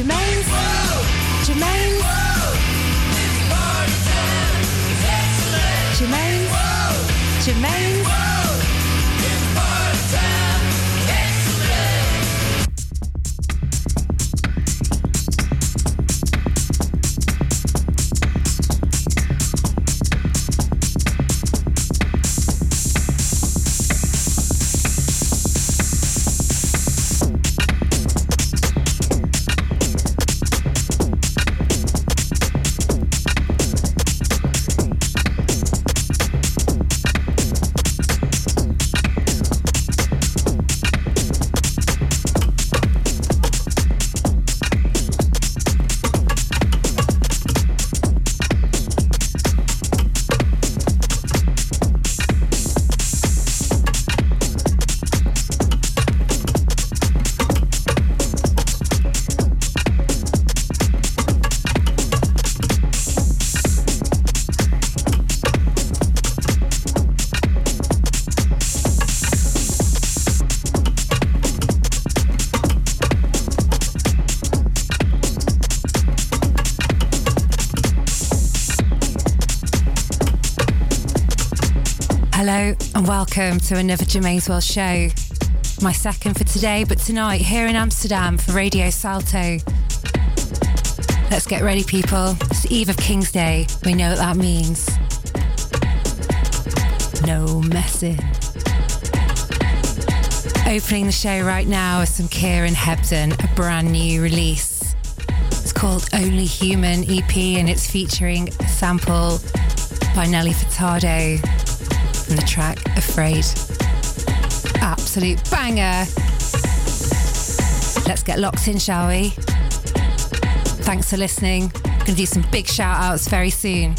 Jermaine's, Jermaine's, Jermaine's, Jermaine's. Welcome to another Germaine's World show. My second for today, but tonight here in Amsterdam for Radio Salto. Let's get ready, people. It's the eve of King's Day. We know what that means. No messing. Opening the show right now is some Kieran Hebden, a brand new release. It's called Only Human EP and it's featuring a sample by Nelly Furtado from the track Afraid. Absolute banger. Let's get locked in, shall we? Thanks for listening. To do some big shout outs very soon.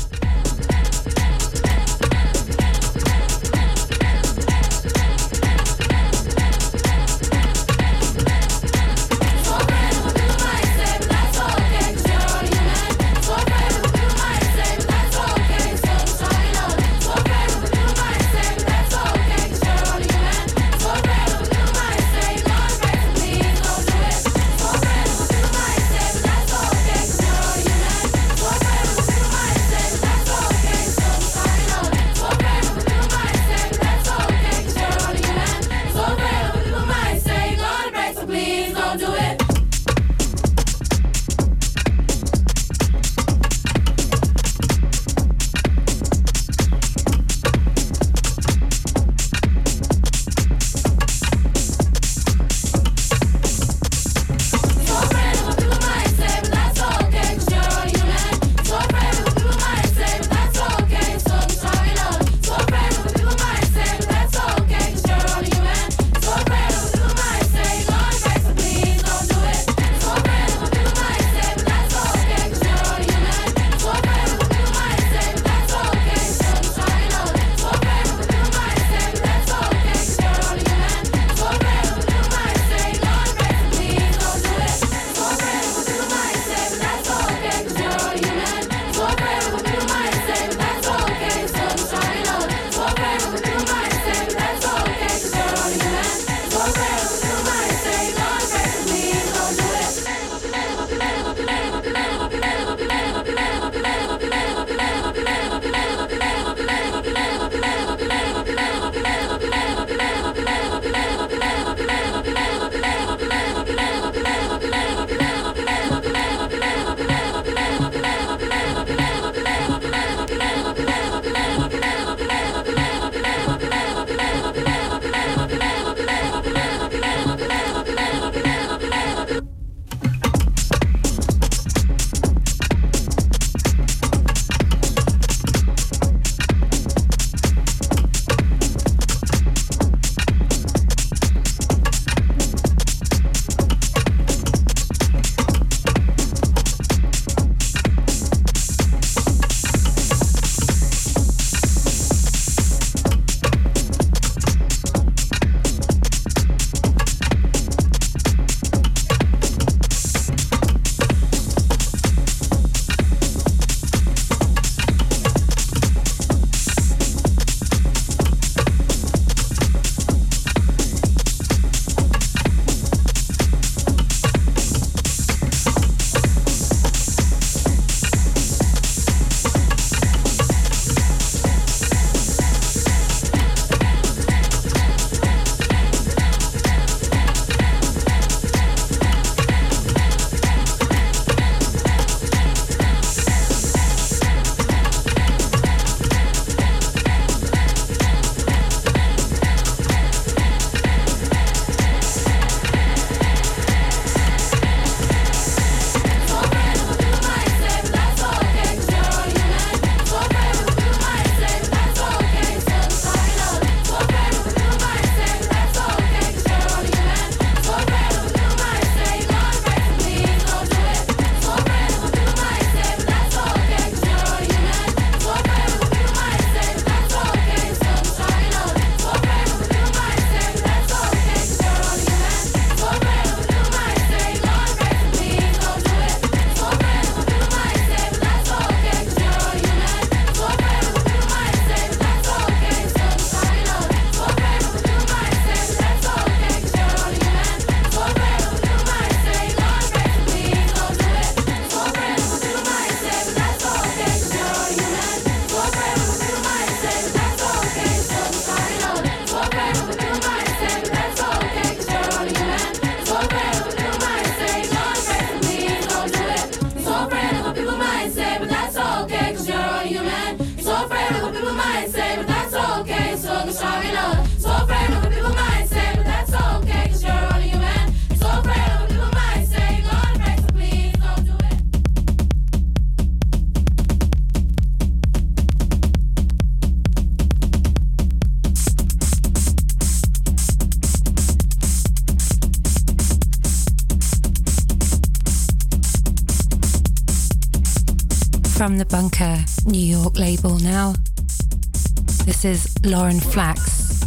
This is Lauren Flax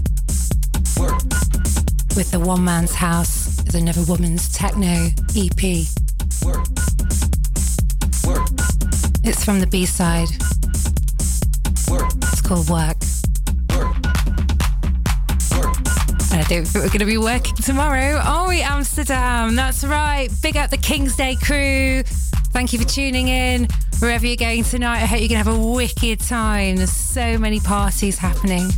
with the One Man's House, the Never Woman's Techno EP. It's from the B side. It's called Work. And I think we're going to be working tomorrow, are we, Amsterdam? That's right. Big up the King's Day crew. Thank you for tuning in. Wherever you're going tonight, I hope you're going to have a wicked time. There's so many parties happening.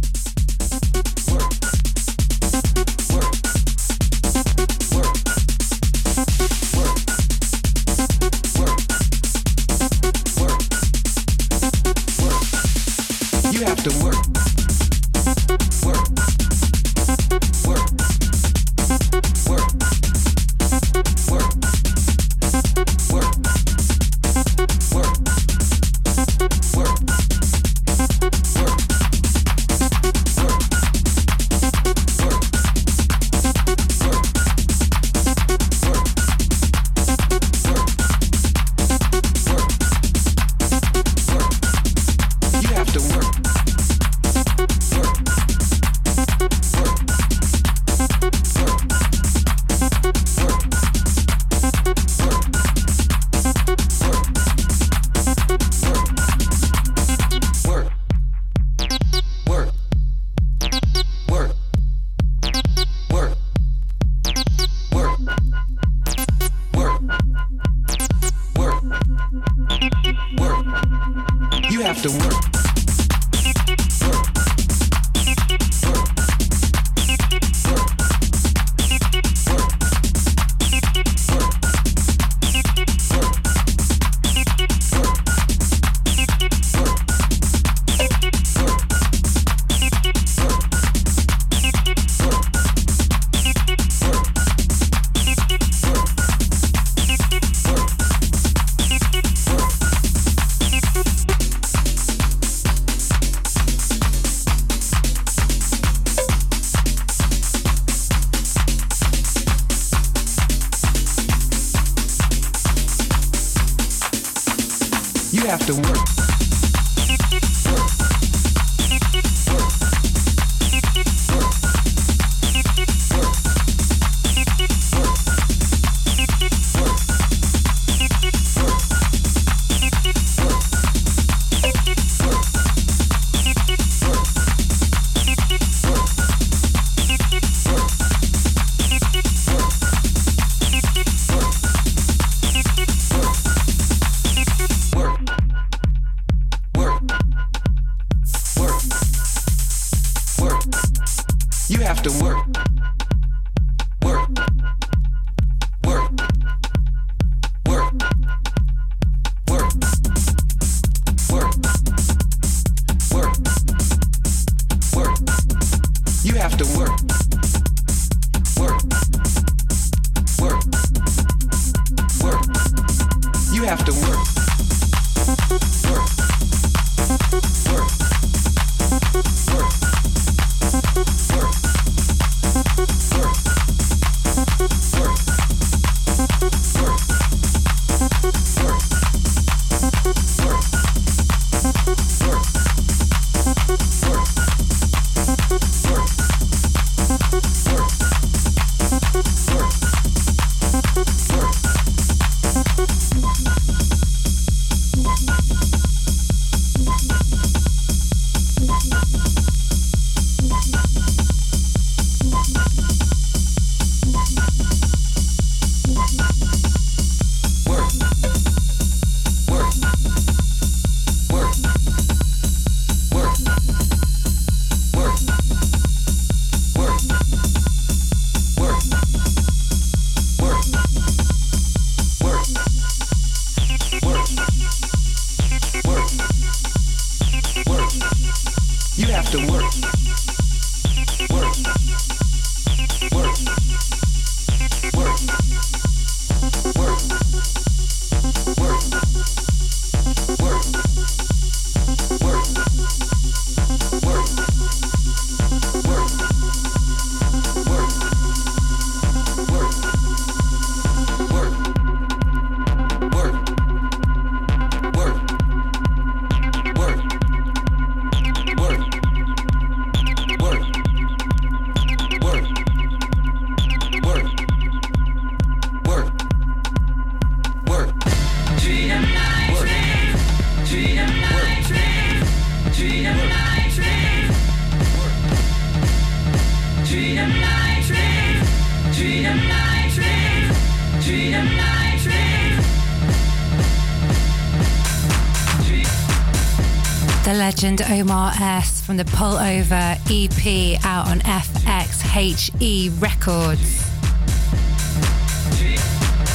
Legend Omar S from the Pull Over EP out on FXHE Records.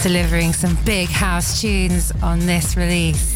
Delivering some big house tunes on this release.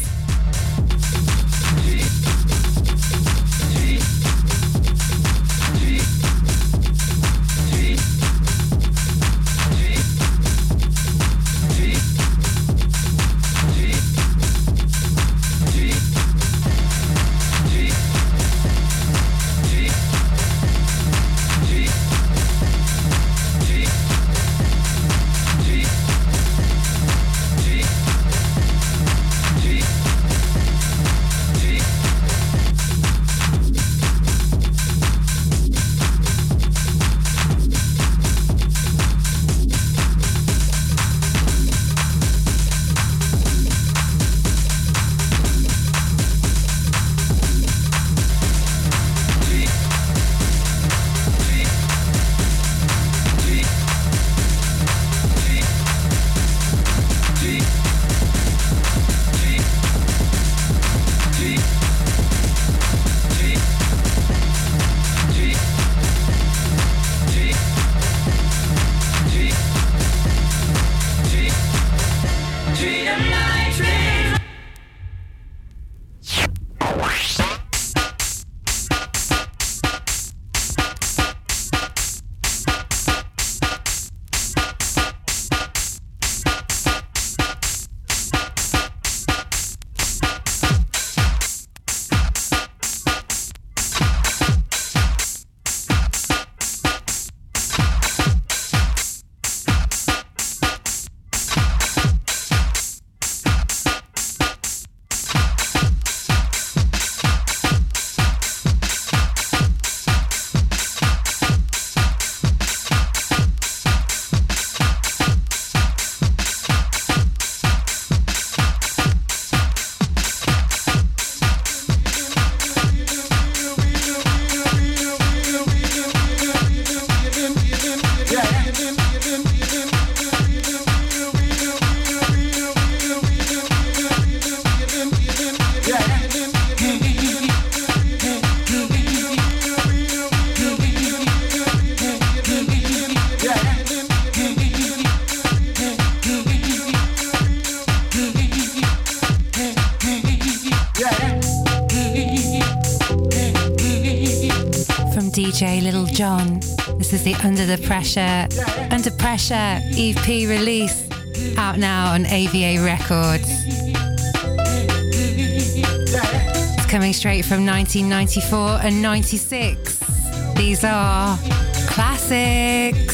Under the Pressure, Under Pressure EP release out now on AVA Records. It's coming straight from 1994 and 96. These are classics.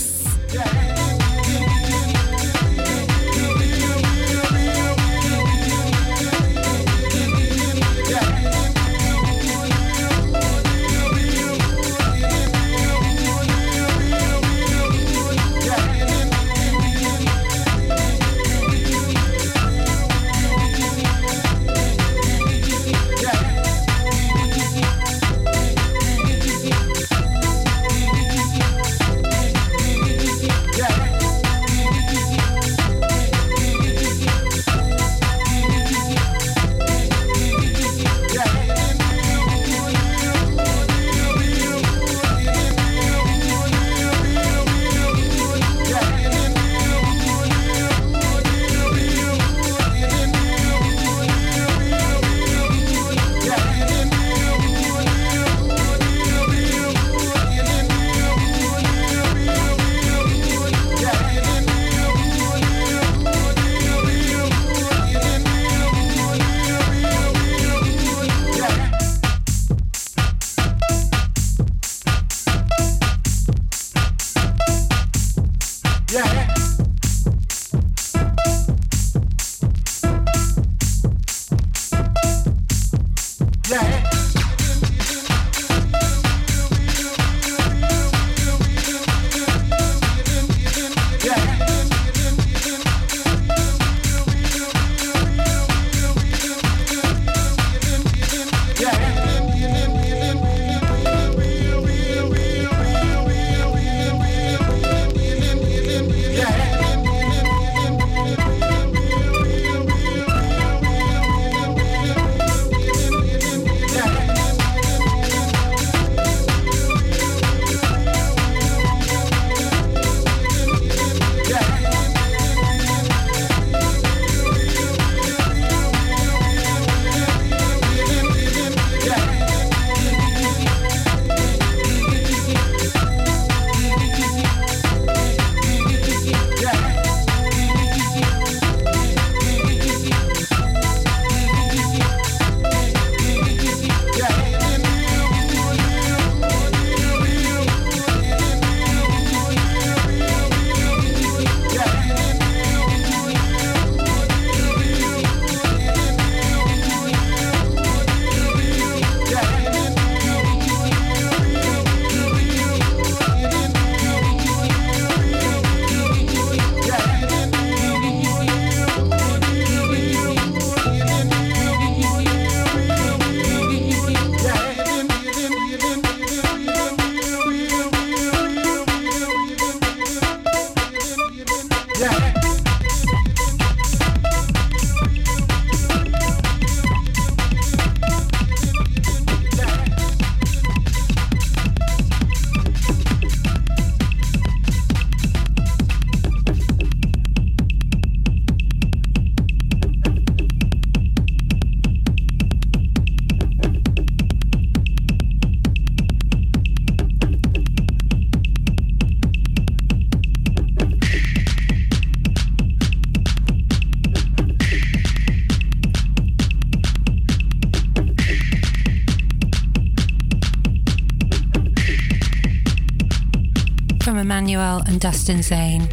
Emmanuel and Dustin Zahn.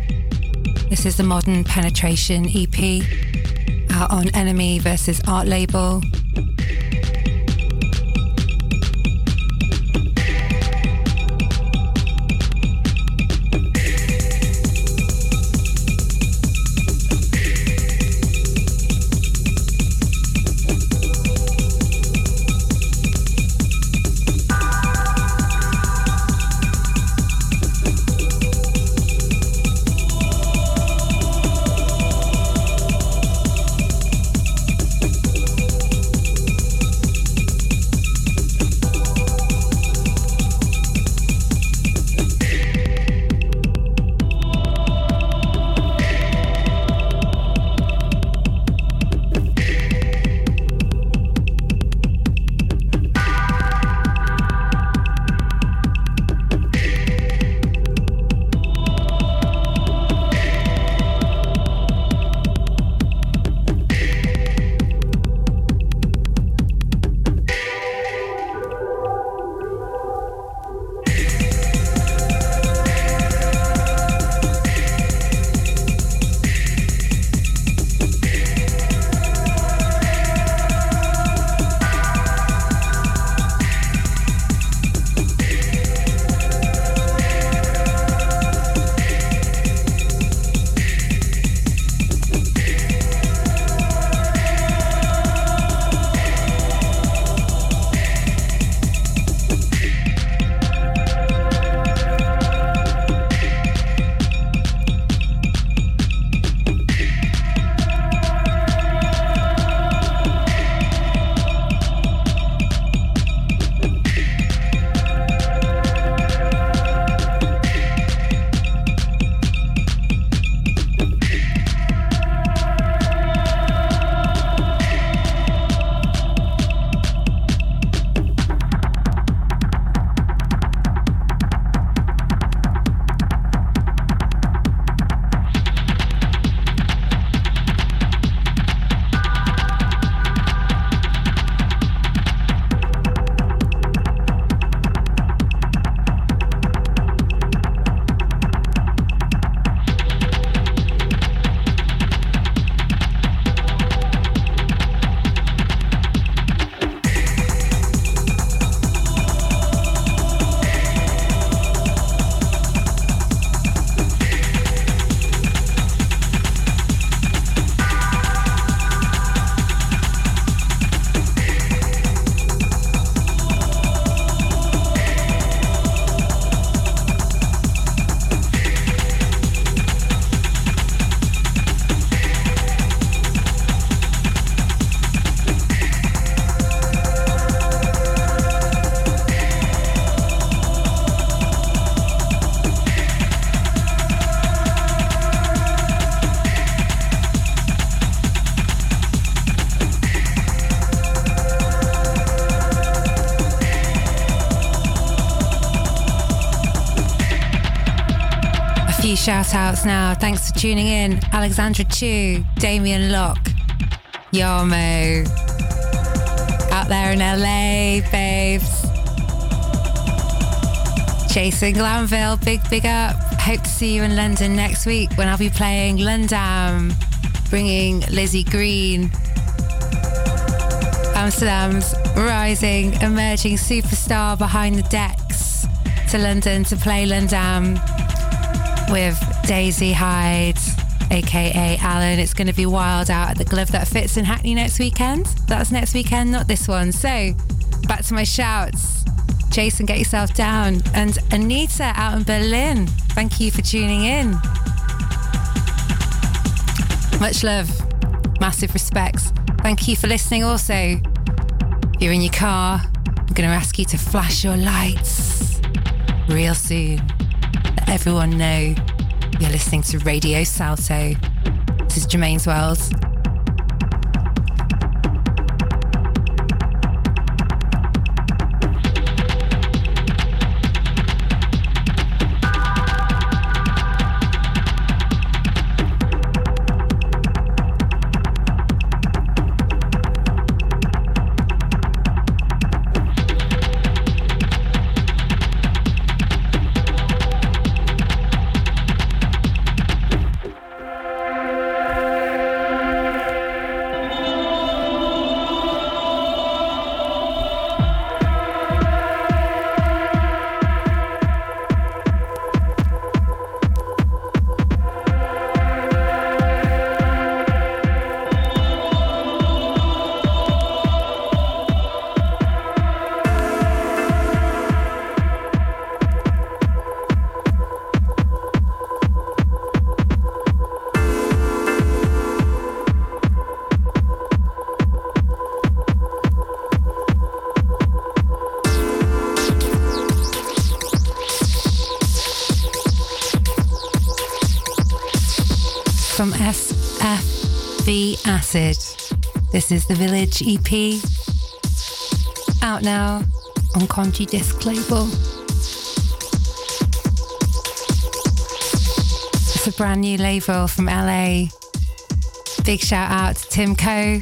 This is the Modern Penetration EP out on Enemy versus Art label. Shout now. Thanks for tuning in. Alexandra Chu, Damien Locke, Yarmo. Out there in LA, babes. Jason Glanville, big, big up. Hope to see you in London next week when I'll be playing Lundam, bringing Lizzie Green. Amsterdam's rising, emerging superstar behind the decks to London to play Lundam with Daisy Hyde, aka Alan. It's going to be wild out at the Glove That Fits in Hackney next weekend. That's next weekend, not this one. So, back to my shouts. Jason, get yourself down. And Anita out in Berlin, thank you for tuning in. Much love, massive respects. Thank you for listening also. If you're in your car, I'm going to ask you to flash your lights real soon Let everyone know you're listening to Radio Salto. This is Germaine's World. From SFV Acid. This is the Village EP. Out now on Conji Disc label. It's a brand new label from LA. Big shout out to Tim Coe.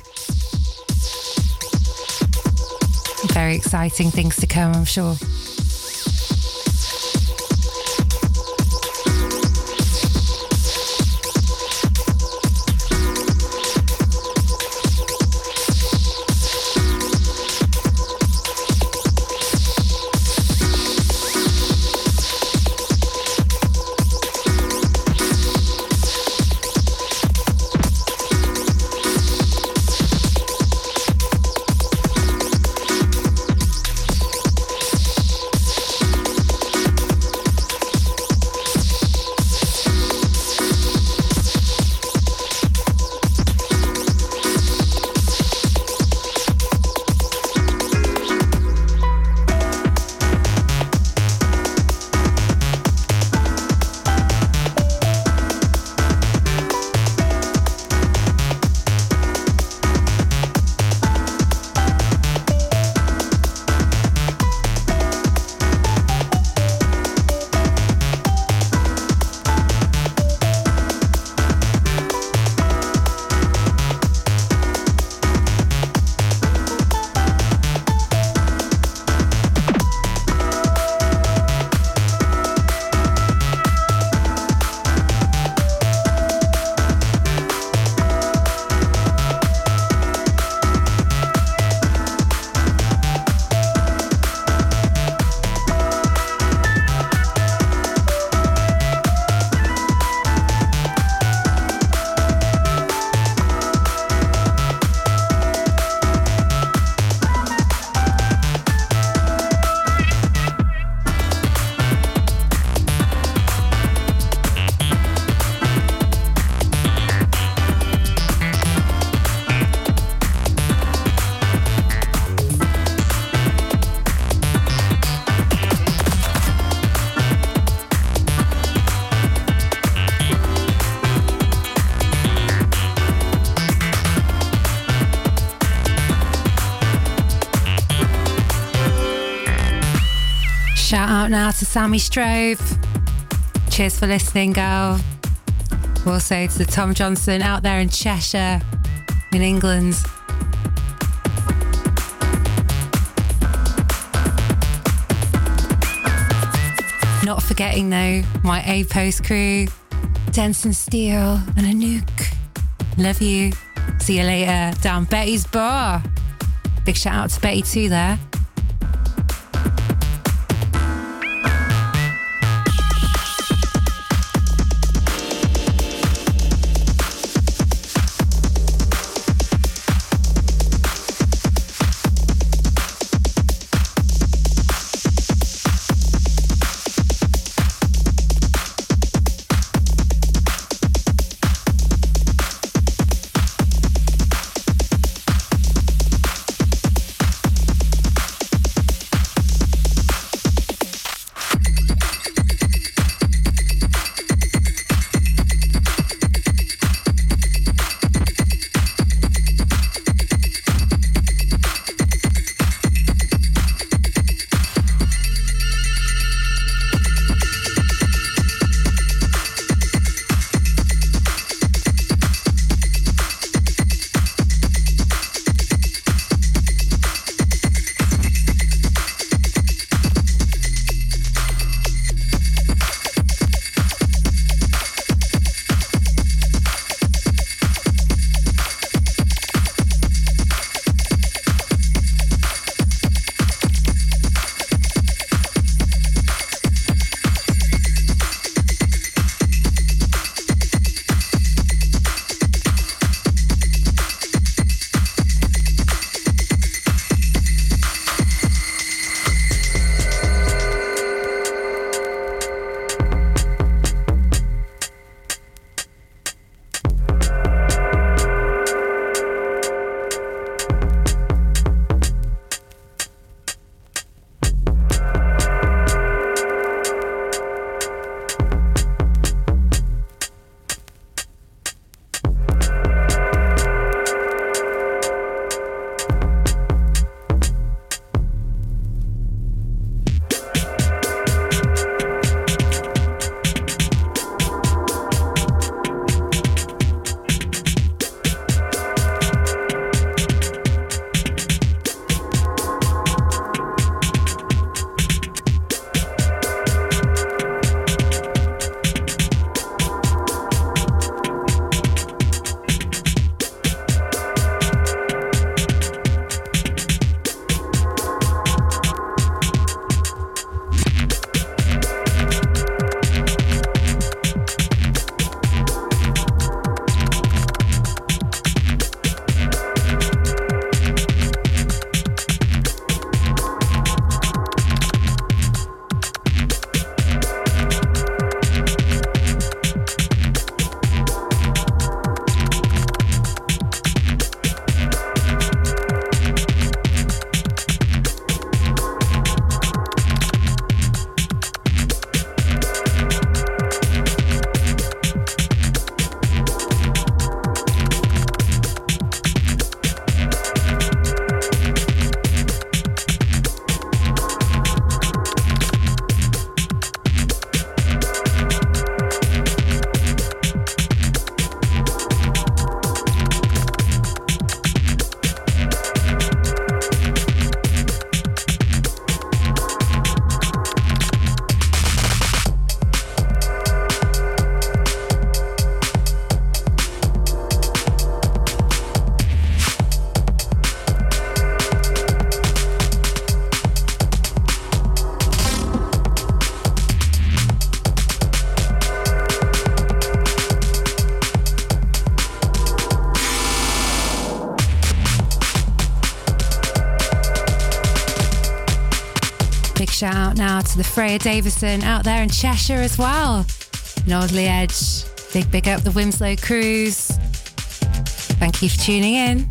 Very exciting things to come, I'm sure. Out now to Sammy Strove. Cheers for listening, girl. We'll Also to Tom Johnson out there in Cheshire, in England. Not forgetting though, my A Post crew, Denson Steele and Anouk. Love you. See you later down Betty's Bar. Big shout out to Betty too there. Shout out now to the Freya Davison out there in Cheshire as well. Alderley Edge. Big, big up the Wilmslow Cruise. Thank you for tuning in.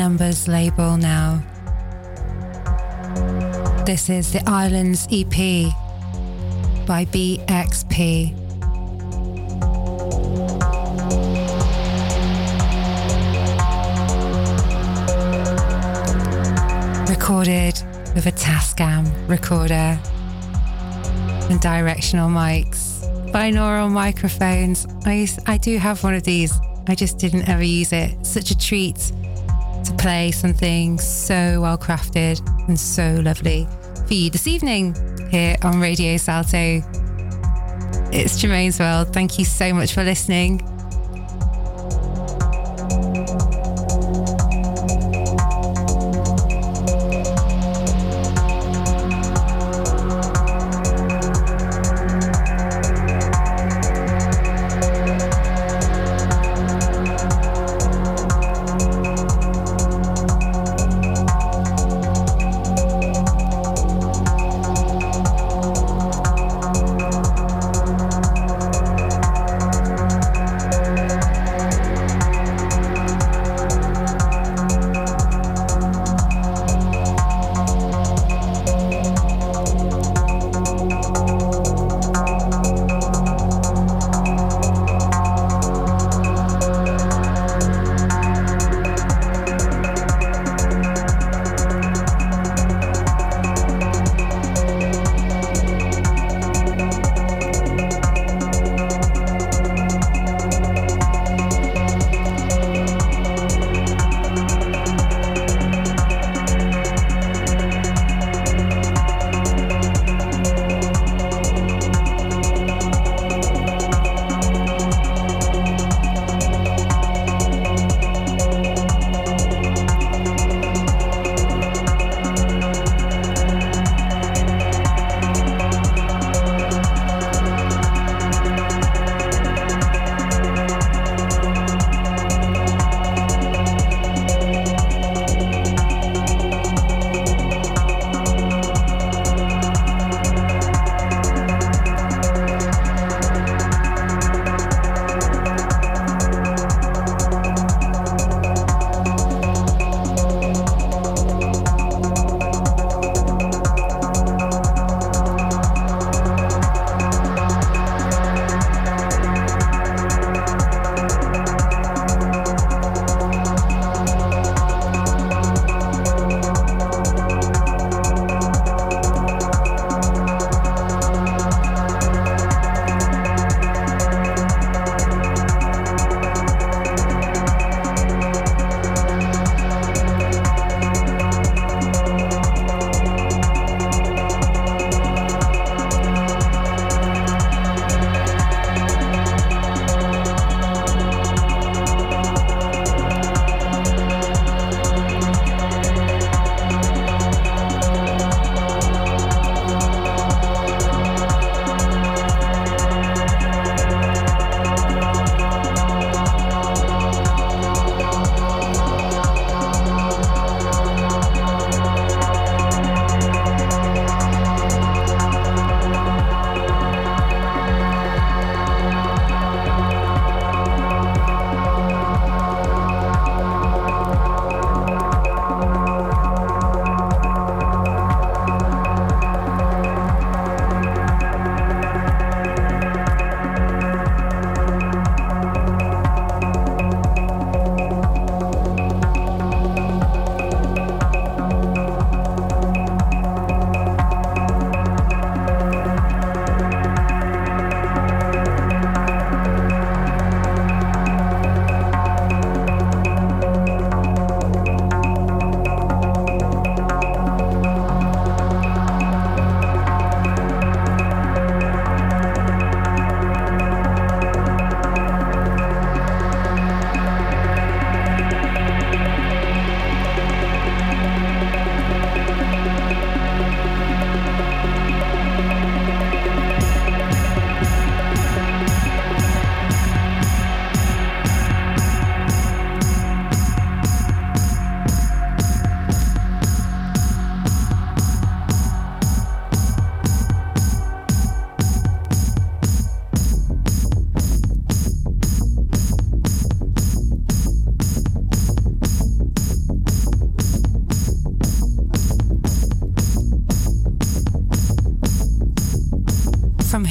Numbers label now. This is the Islands EP by BXP. Recorded with a Tascam recorder and directional mics, binaural microphones. I, I do have one of these. I just didn't ever use it. Such a treat play something so well crafted and so lovely for you this evening here on Radio Salto. It's Germaine's World. Thank you so much for listening.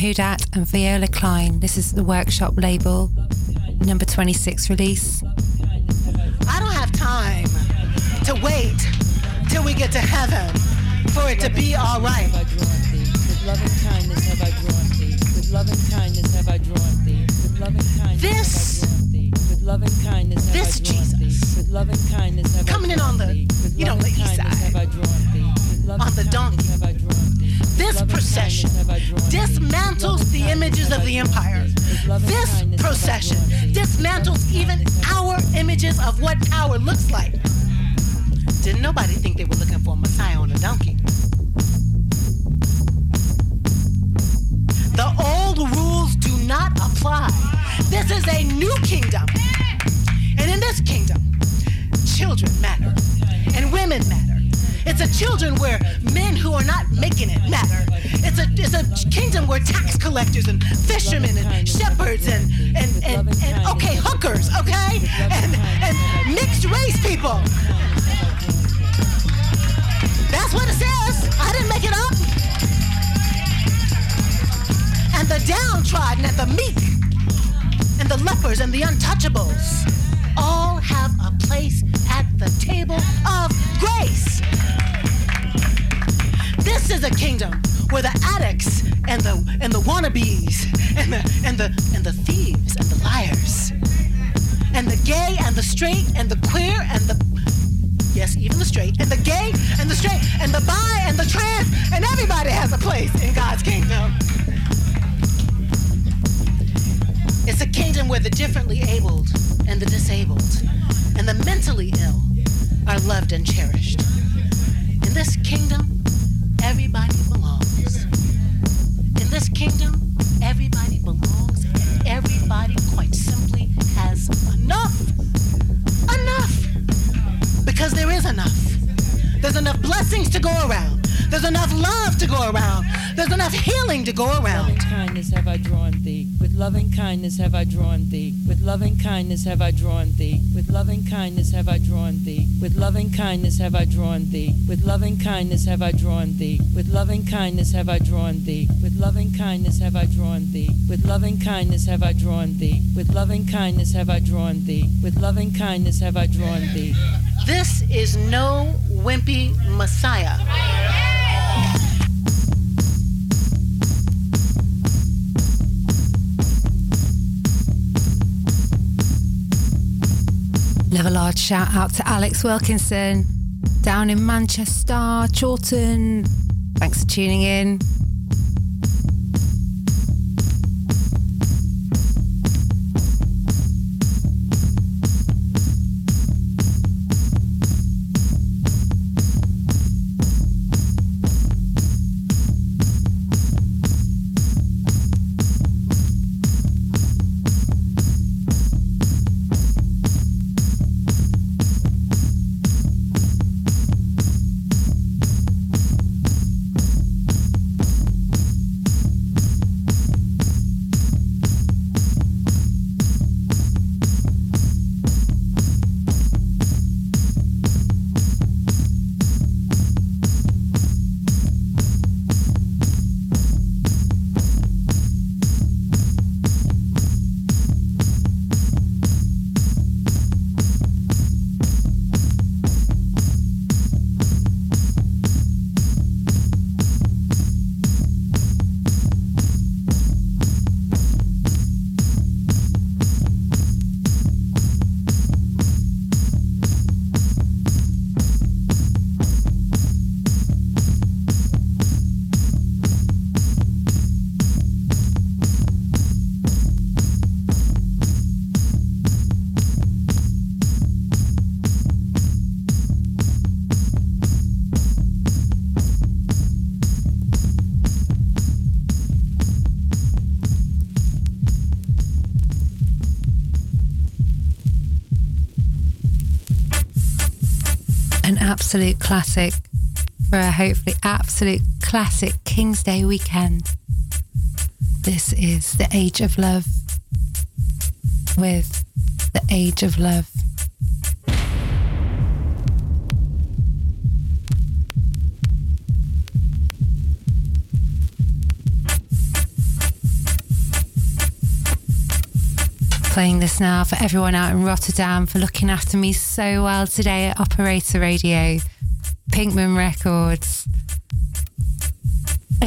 Hudat and Viola Klein. This is the Workshop label, number 26 release. I don't have time to wait till we get to heaven for it to be all right. With loving kindness have I drawn thee. With loving kindness have I drawn thee. With loving kindness this, have I drawn thee. With loving kindness have this I drawn Jesus. thee. With loving kindness have Coming I in on the, you know, the east side. have I drawn thee. On the donkey. have I drawn thee. This procession dismantles the images of the empire. This procession dismantles even our images of what power looks like. Didn't nobody think they were looking for a Messiah on a donkey? The old rules do not apply. This is a new kingdom. And in this kingdom, children matter and women matter. It's a children where men who are not making it matter. It's a it's a kingdom where tax collectors and fishermen and shepherds and and, and, and okay hookers, okay? And and mixed race people. That's what it says. I didn't make it up. And the downtrodden and the meek and the lepers and the untouchables the thieves and the liars. And the gay and the straight and the kindness have I drawn thee. With loving kindness have I drawn thee. With loving kindness have I drawn thee. With loving kindness have I drawn thee. With loving kindness have I drawn thee. With loving kindness have I drawn thee. With loving kindness have I drawn thee. With loving kindness have I drawn thee. With loving kindness have I drawn thee. This is no wimpy Messiah. Love a large shout out to Alex Wilkinson down in Manchester, Chorlton. Thanks for tuning in. absolute classic King's Day weekend. This is The Age of Love with The Age of Love. Playing this now for everyone out in Rotterdam for looking after me so well today at Operator Radio, Pinkman Records.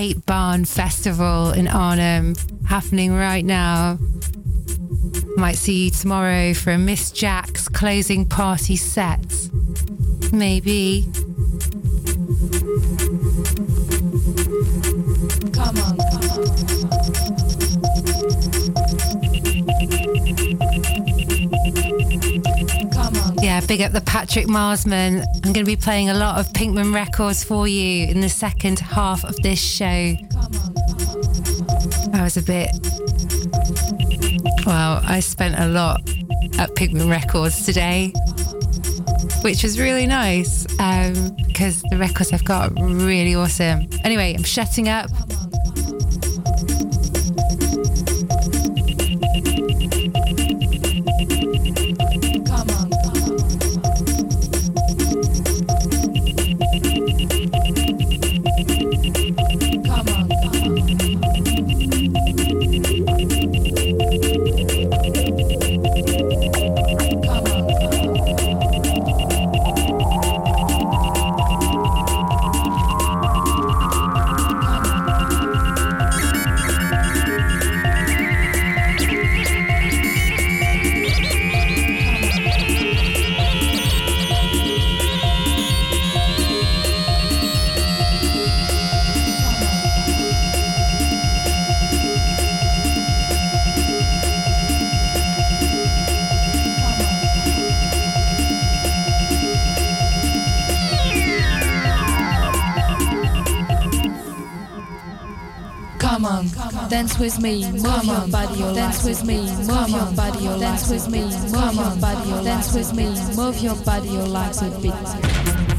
8 Barn Festival in Arnhem happening right now. Might see you tomorrow for a Miss Jack's closing party set. Maybe. Big up the Patrick Marsman. I'm going to be playing a lot of Pinkman records for you in the second half of this show. I was a bit. Well, I spent a lot at Pinkman Records today, which was really nice um, because the records I've got are really awesome. Anyway, I'm shutting up. With me, move your body, dance with me, move your body, dance with me, move your body, dance with me, move your body, your legs a bit.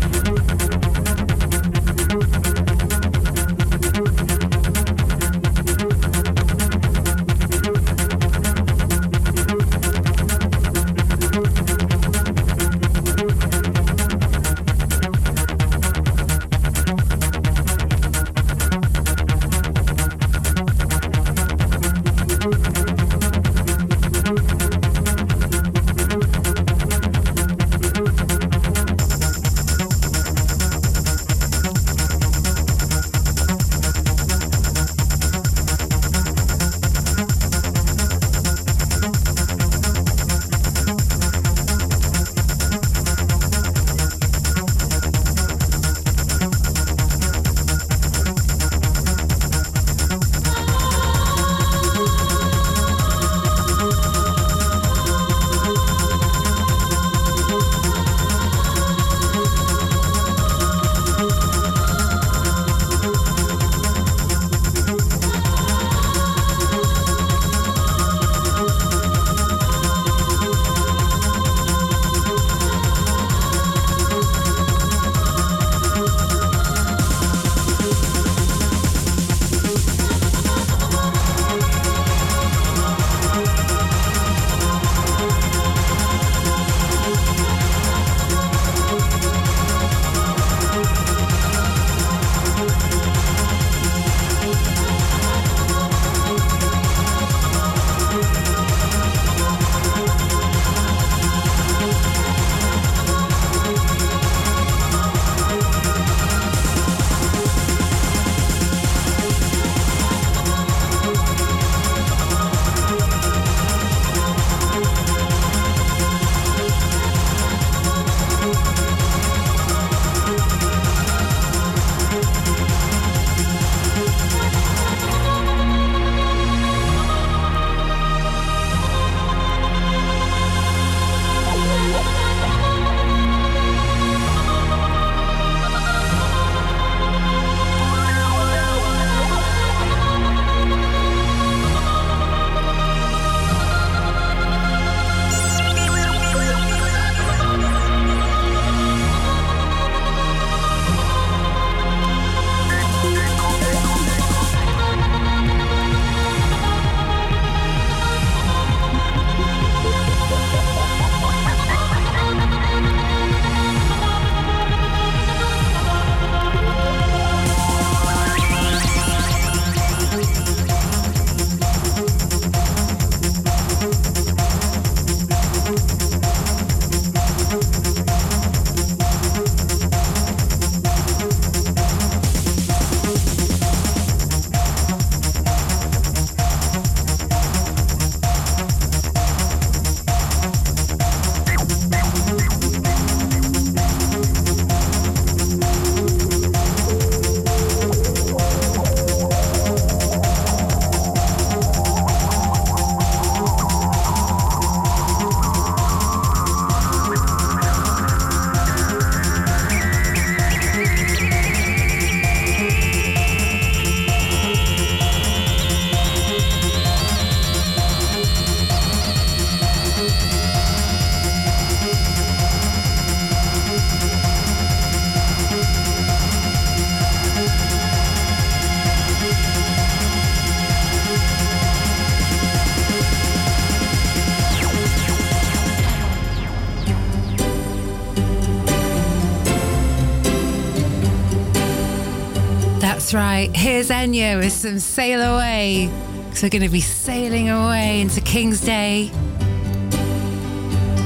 Here's Enya with some Sail Away. Because we're going to be sailing away into King's Day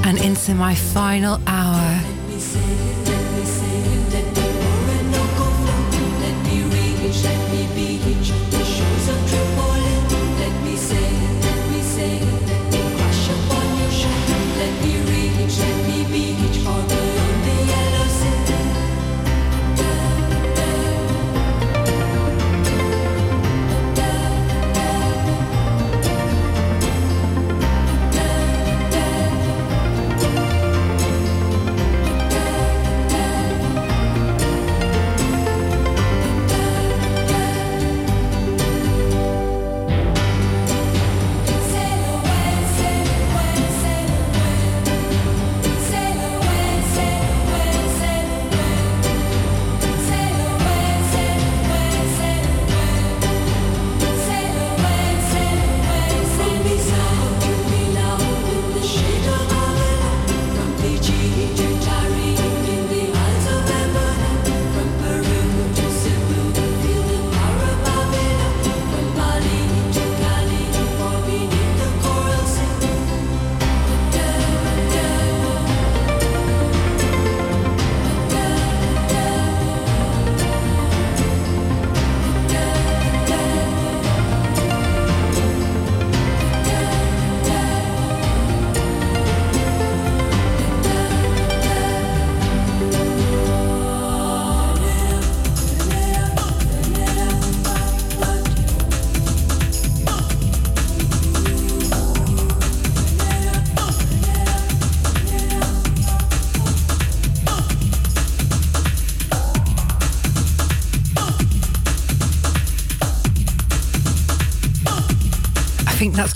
and into my final hour.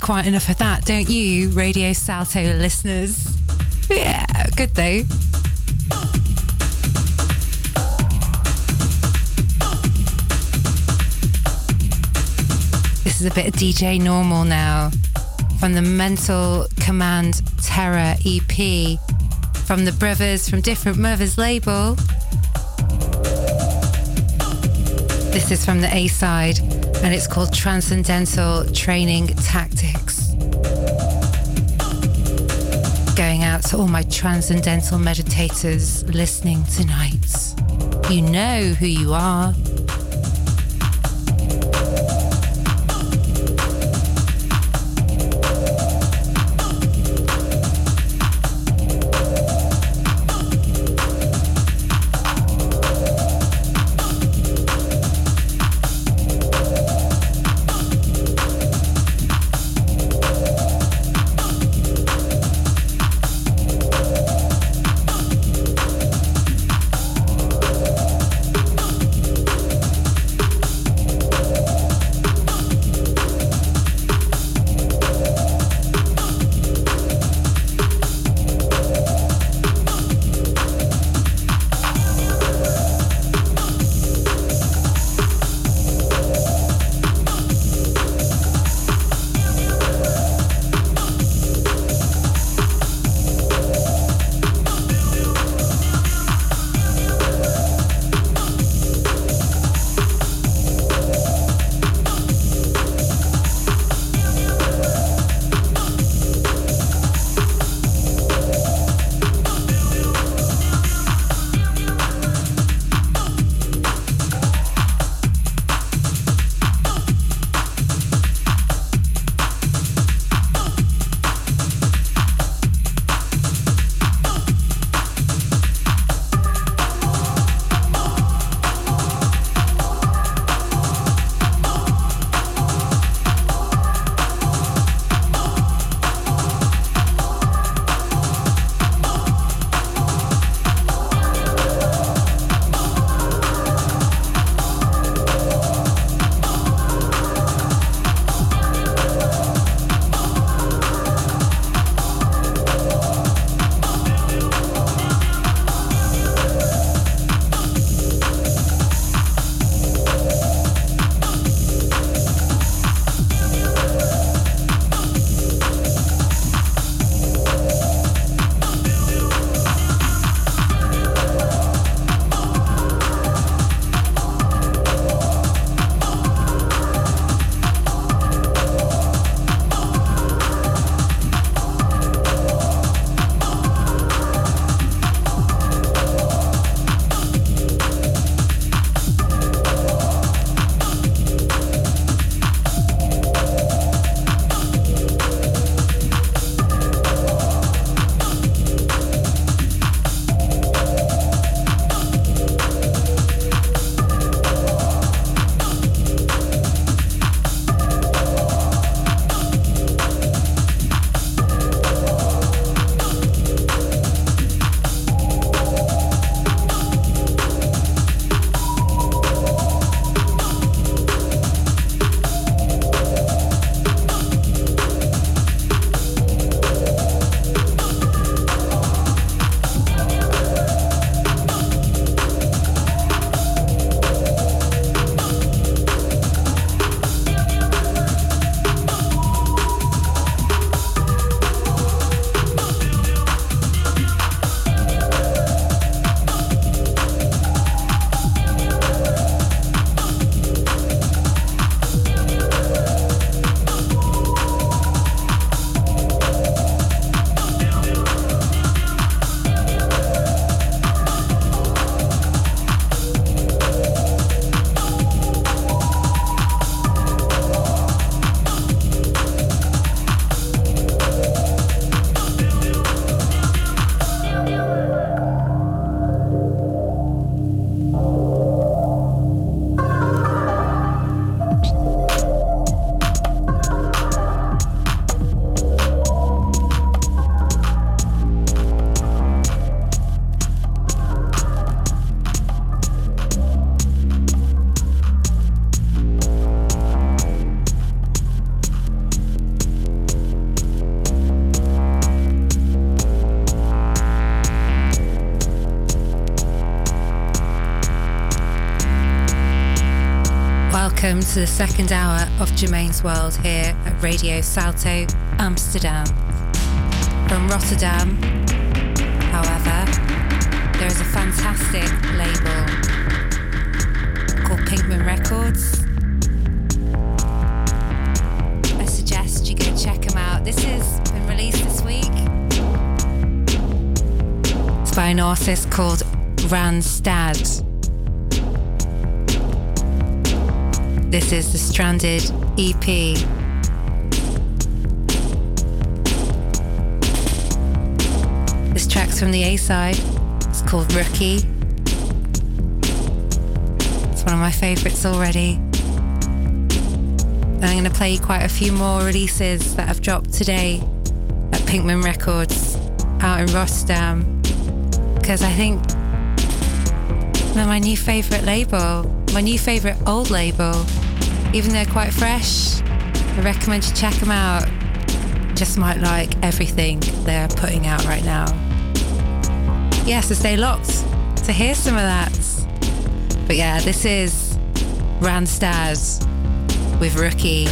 Quite enough of that, don't you, Radio Salto listeners? Yeah, good though. This is a bit of DJ Normal now from the Mental Command Terror EP from the Brothers from Different Mothers label. This is from the A side and it's called Transcendental Training Tactics. Going out to all my transcendental meditators listening tonight. You know who you are. To the second hour of Germaine's World here at Radio Salto, Amsterdam. From Rotterdam, however, there is a fantastic label called Pinkman Records. I suggest you go check them out. This has been released this week. It's by an artist called Randstad. This is the Stranded EP. This track's from the A side. It's called Rookie. It's one of my favourites already. And I'm going to play quite a few more releases that I've dropped today at Pinkman Records out in Rotterdam. Because I think they're my new favourite label, my new favourite old label even though they're quite fresh, I recommend you check them out. Just might like everything they're putting out right now. Yeah, so stay locked to hear some of that. But yeah, this is Randstad with Rookie.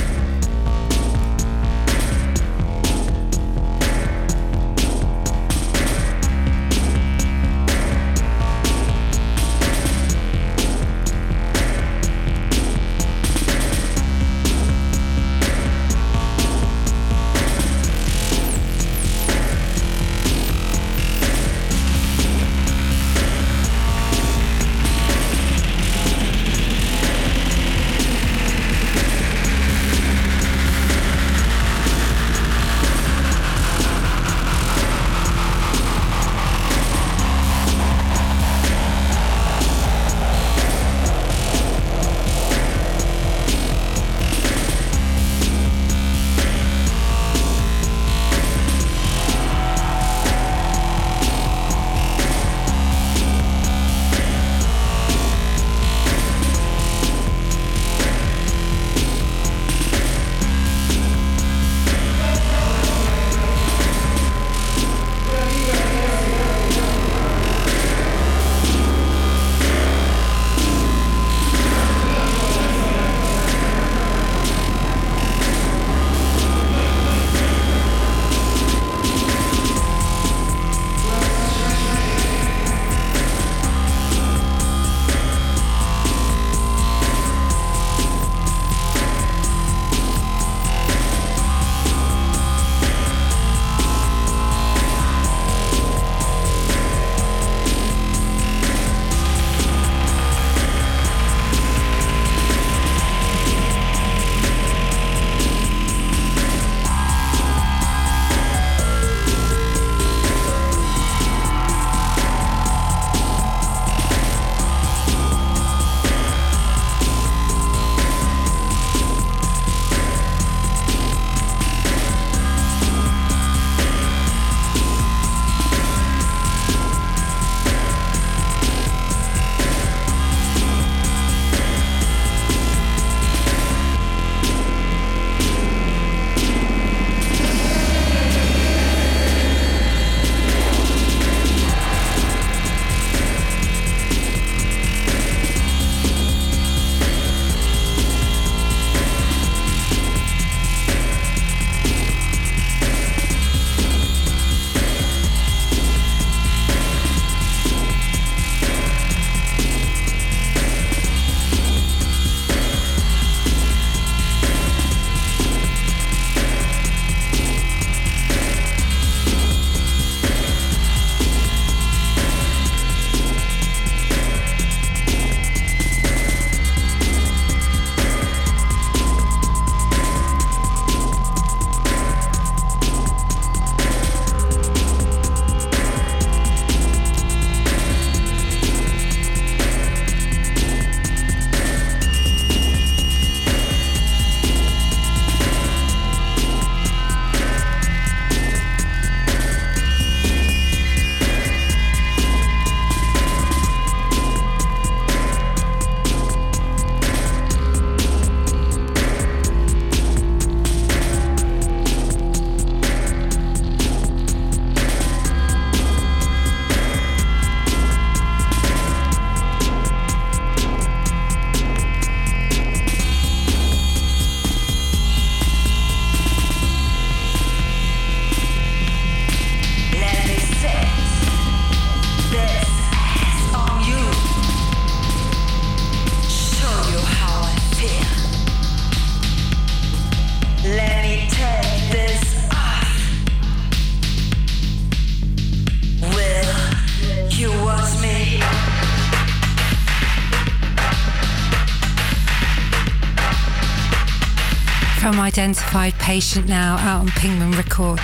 From Identified Patient now out on Pinkman Records.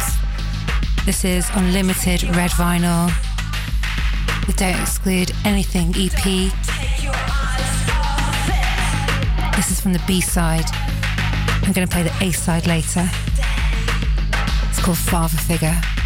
This is Unlimited Red Vinyl. The Don't Exclude Anything EP. This is from the B side. I'm going to play the A side later. It's called Father Figure.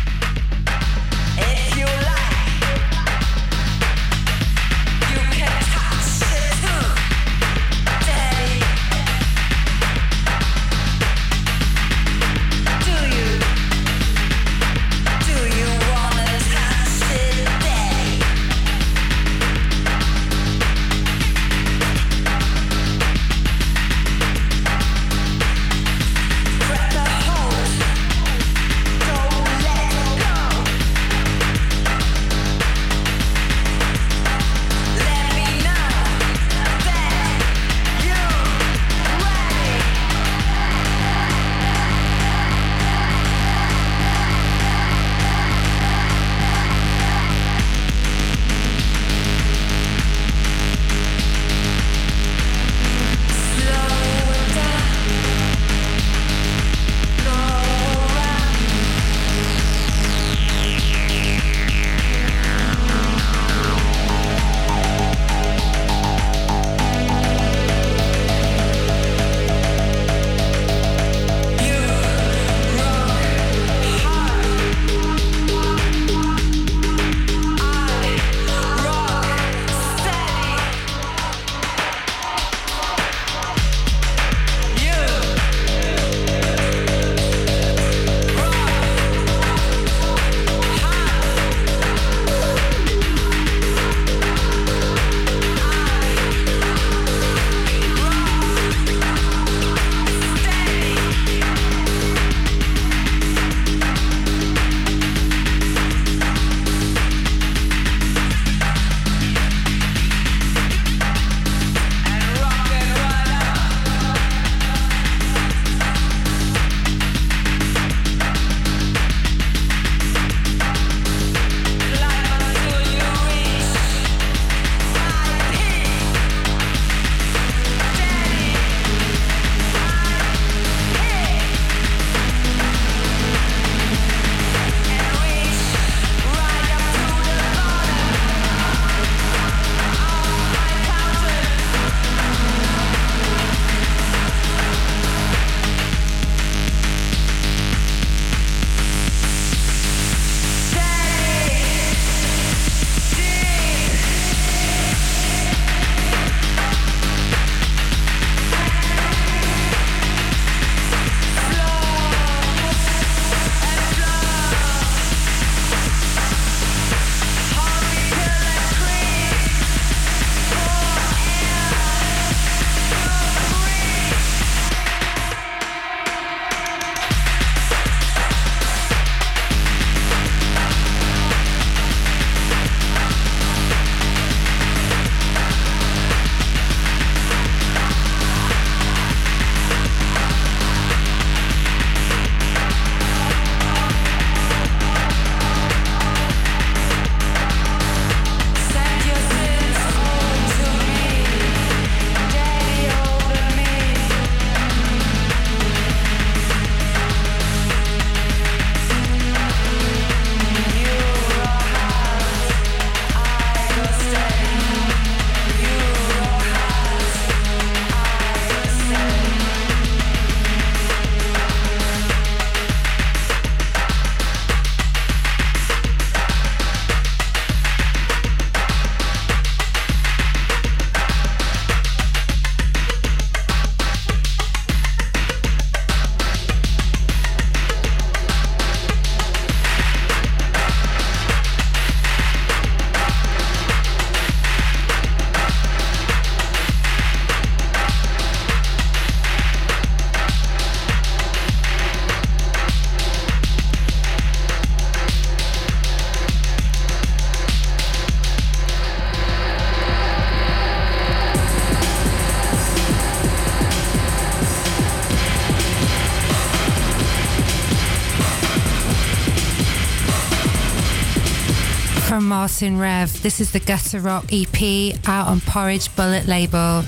Martin Rev. This is the Gutter Rock EP out on Porridge Bullet label.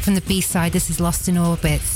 From the B side, this is Lost in Orbits.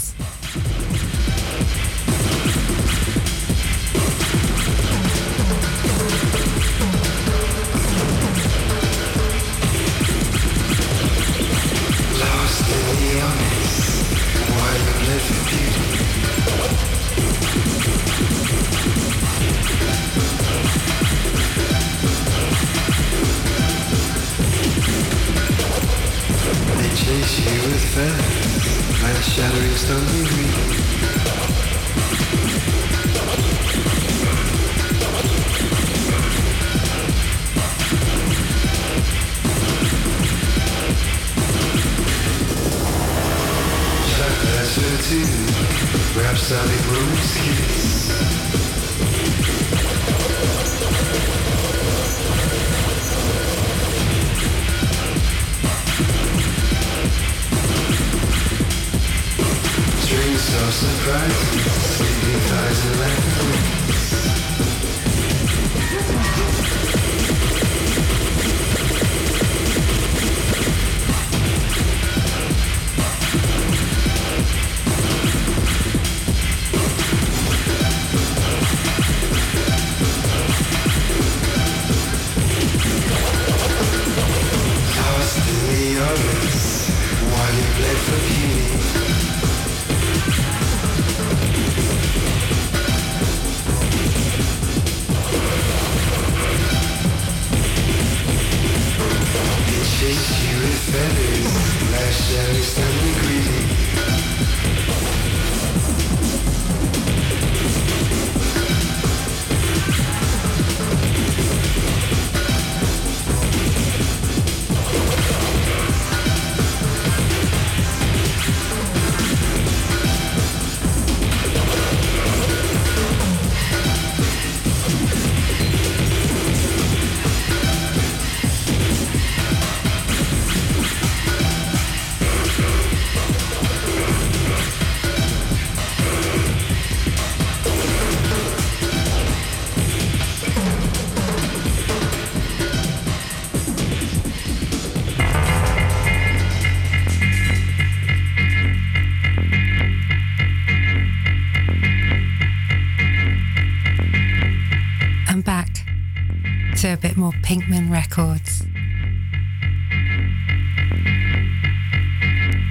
A bit more Pinkman Records.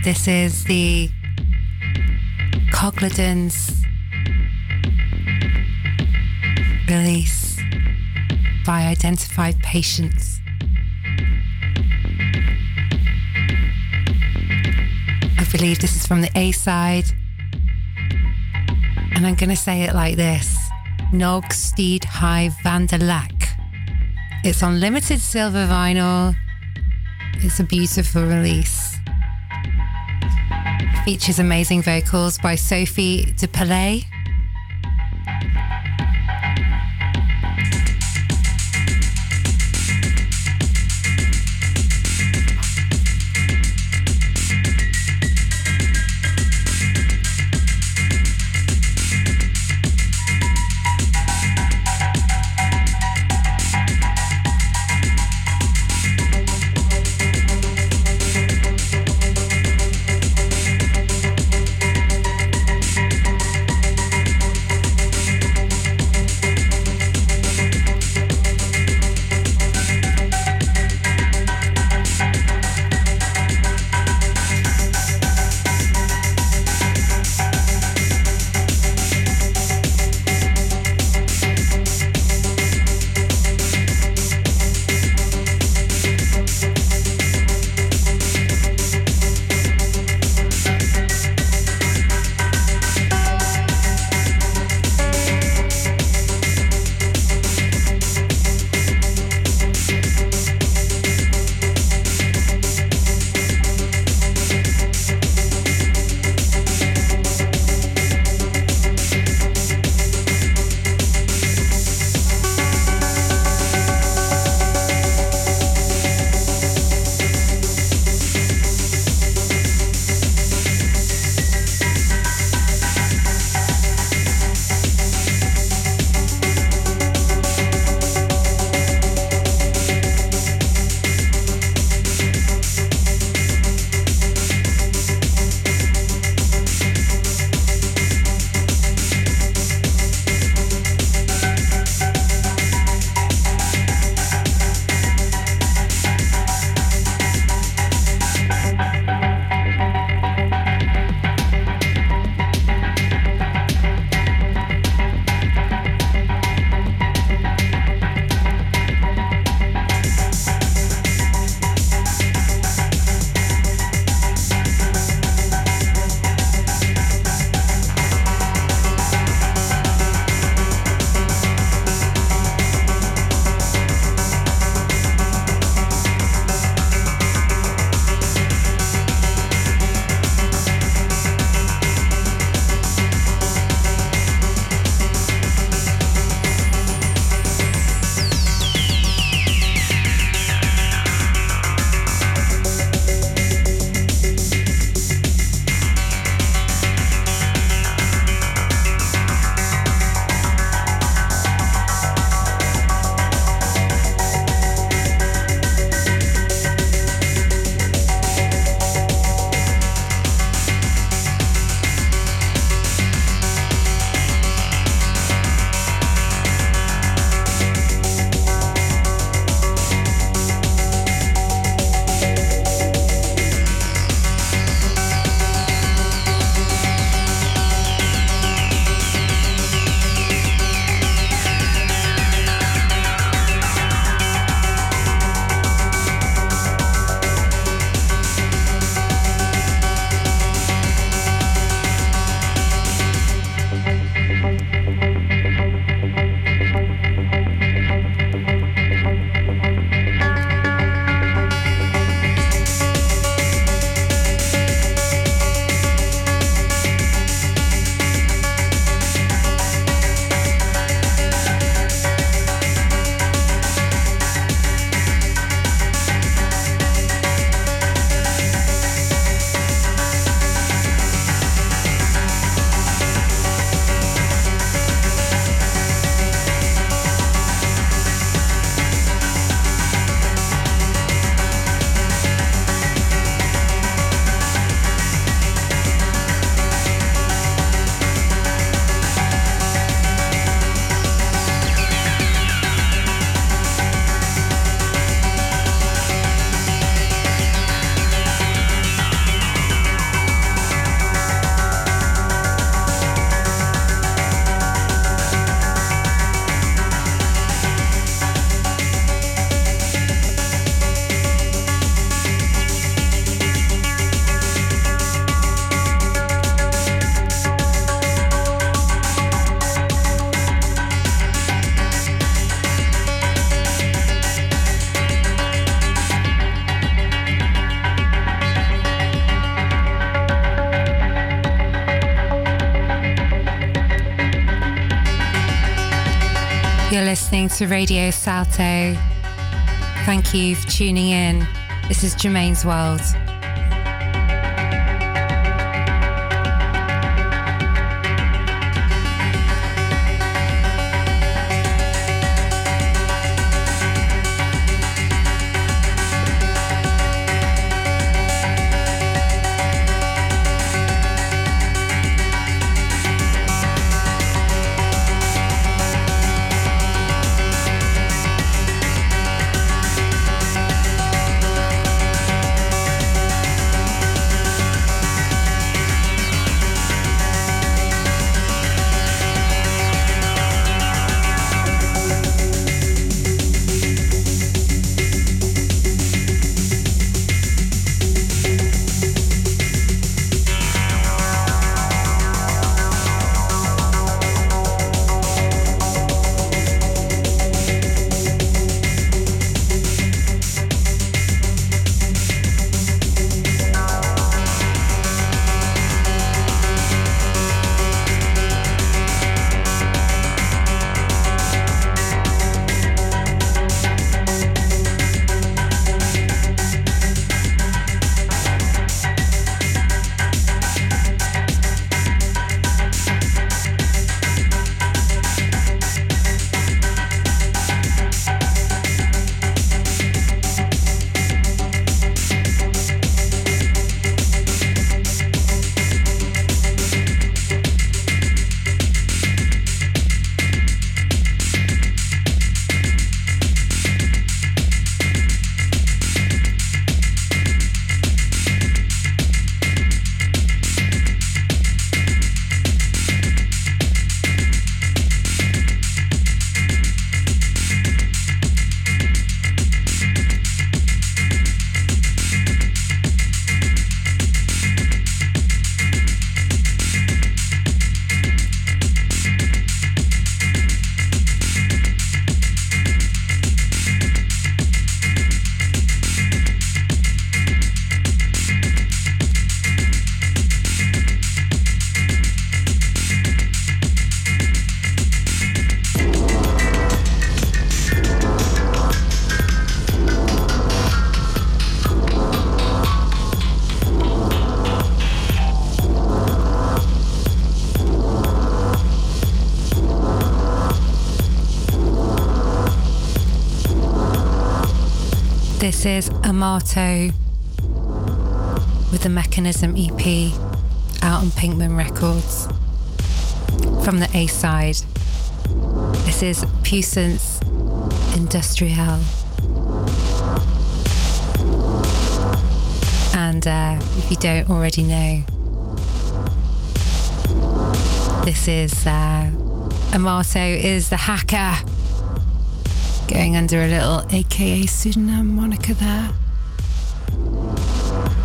This is the Coglidens release by Identified Patients. I believe this is from the A side. And I'm going to say it like this Nog Steed High Vanderlack. It's on limited silver vinyl. It's a beautiful release. Features amazing vocals by Sophie Depalais. Listening to Radio Salto. Thank you for tuning in. This is Germaine's World. Amato with the Mechanism EP out on Pinkman Records. From the A side, this is Puissance Industrial. And uh, if you don't already know, this is uh, Amato is the hacker going under a little AKA pseudonym moniker there.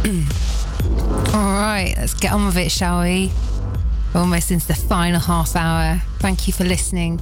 All right, let's get on with it, shall we? almost into the final half hour. Thank you for listening.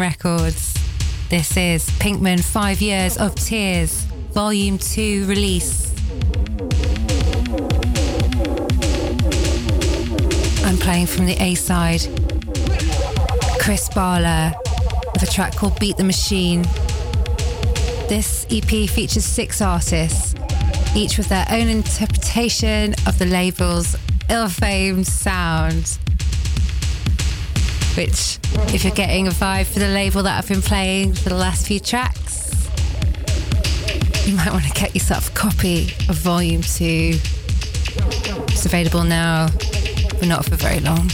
Records. This is Pinkman Five Years of Tears, Volume 2 release. I'm playing from the A side. Chris Barler with a track called Beat the Machine. This EP features six artists, each with their own interpretation of the label's ill famed sound which, if you're getting a vibe for the label that I've been playing for the last few tracks, you might want to get yourself a copy of Volume 2. It's available now, but not for very long.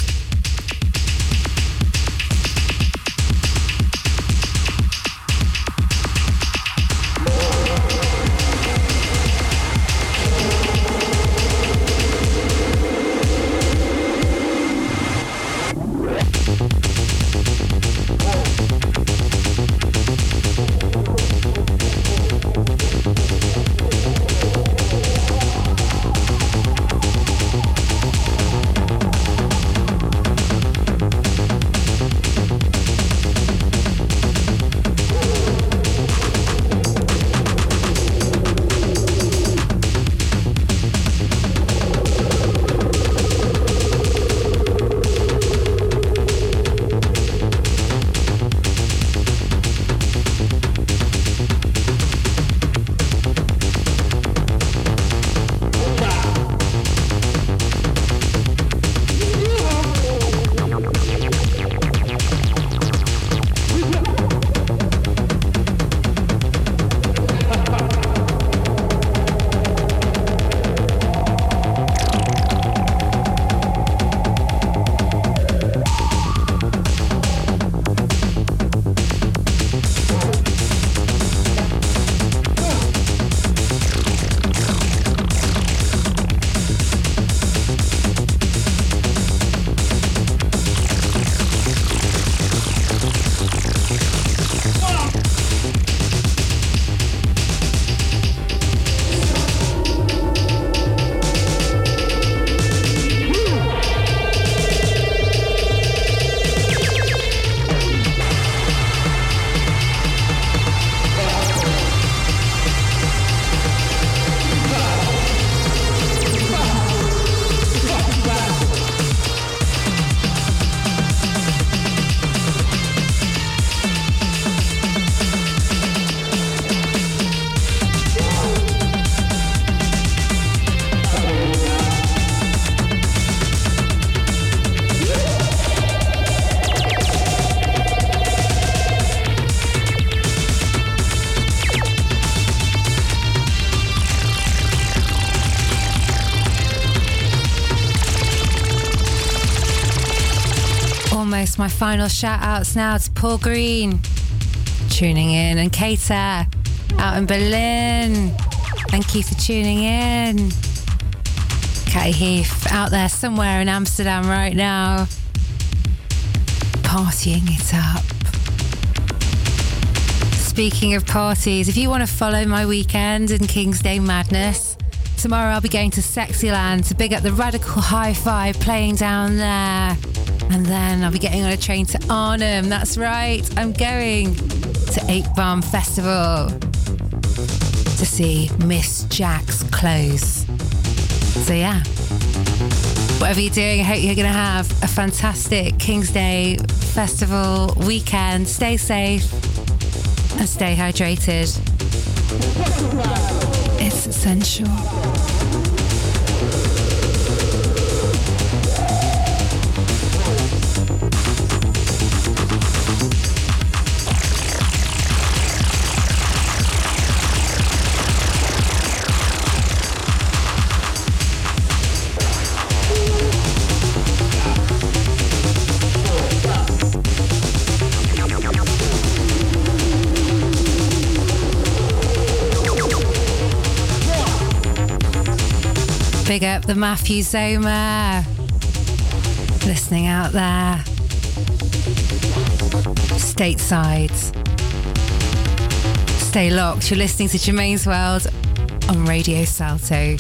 My final shout outs now to Paul Green tuning in and Kater out in Berlin. Thank you for tuning in. Catty Heath out there somewhere in Amsterdam right now, partying it up. Speaking of parties, if you want to follow my weekend in King's Day Madness, tomorrow I'll be going to Sexyland to big up the Radical Hi Fi playing down there. And then I'll be getting on a train to Arnhem. That's right, I'm going to Ape Bomb Festival to see Miss Jack's clothes. So, yeah, whatever you're doing, I hope you're going to have a fantastic King's Day Festival weekend. Stay safe and stay hydrated. It's essential. Big up the Matthew Zoma. Listening out there. Stateside. Stay locked. You're listening to Germaine's World on Radio Salto.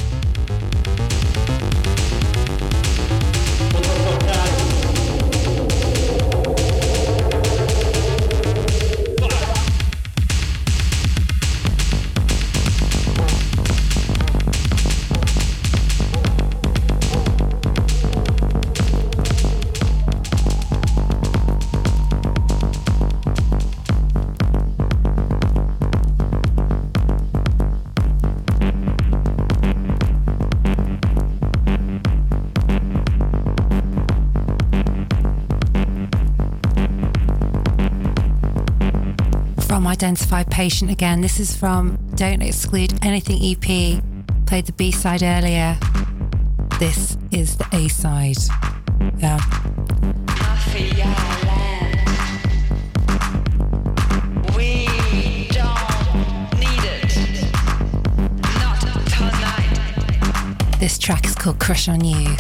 From Identified Patient again. This is from Don't Exclude Anything EP. Played the B side earlier. This is the A side. Yeah. This track is called Crush on You.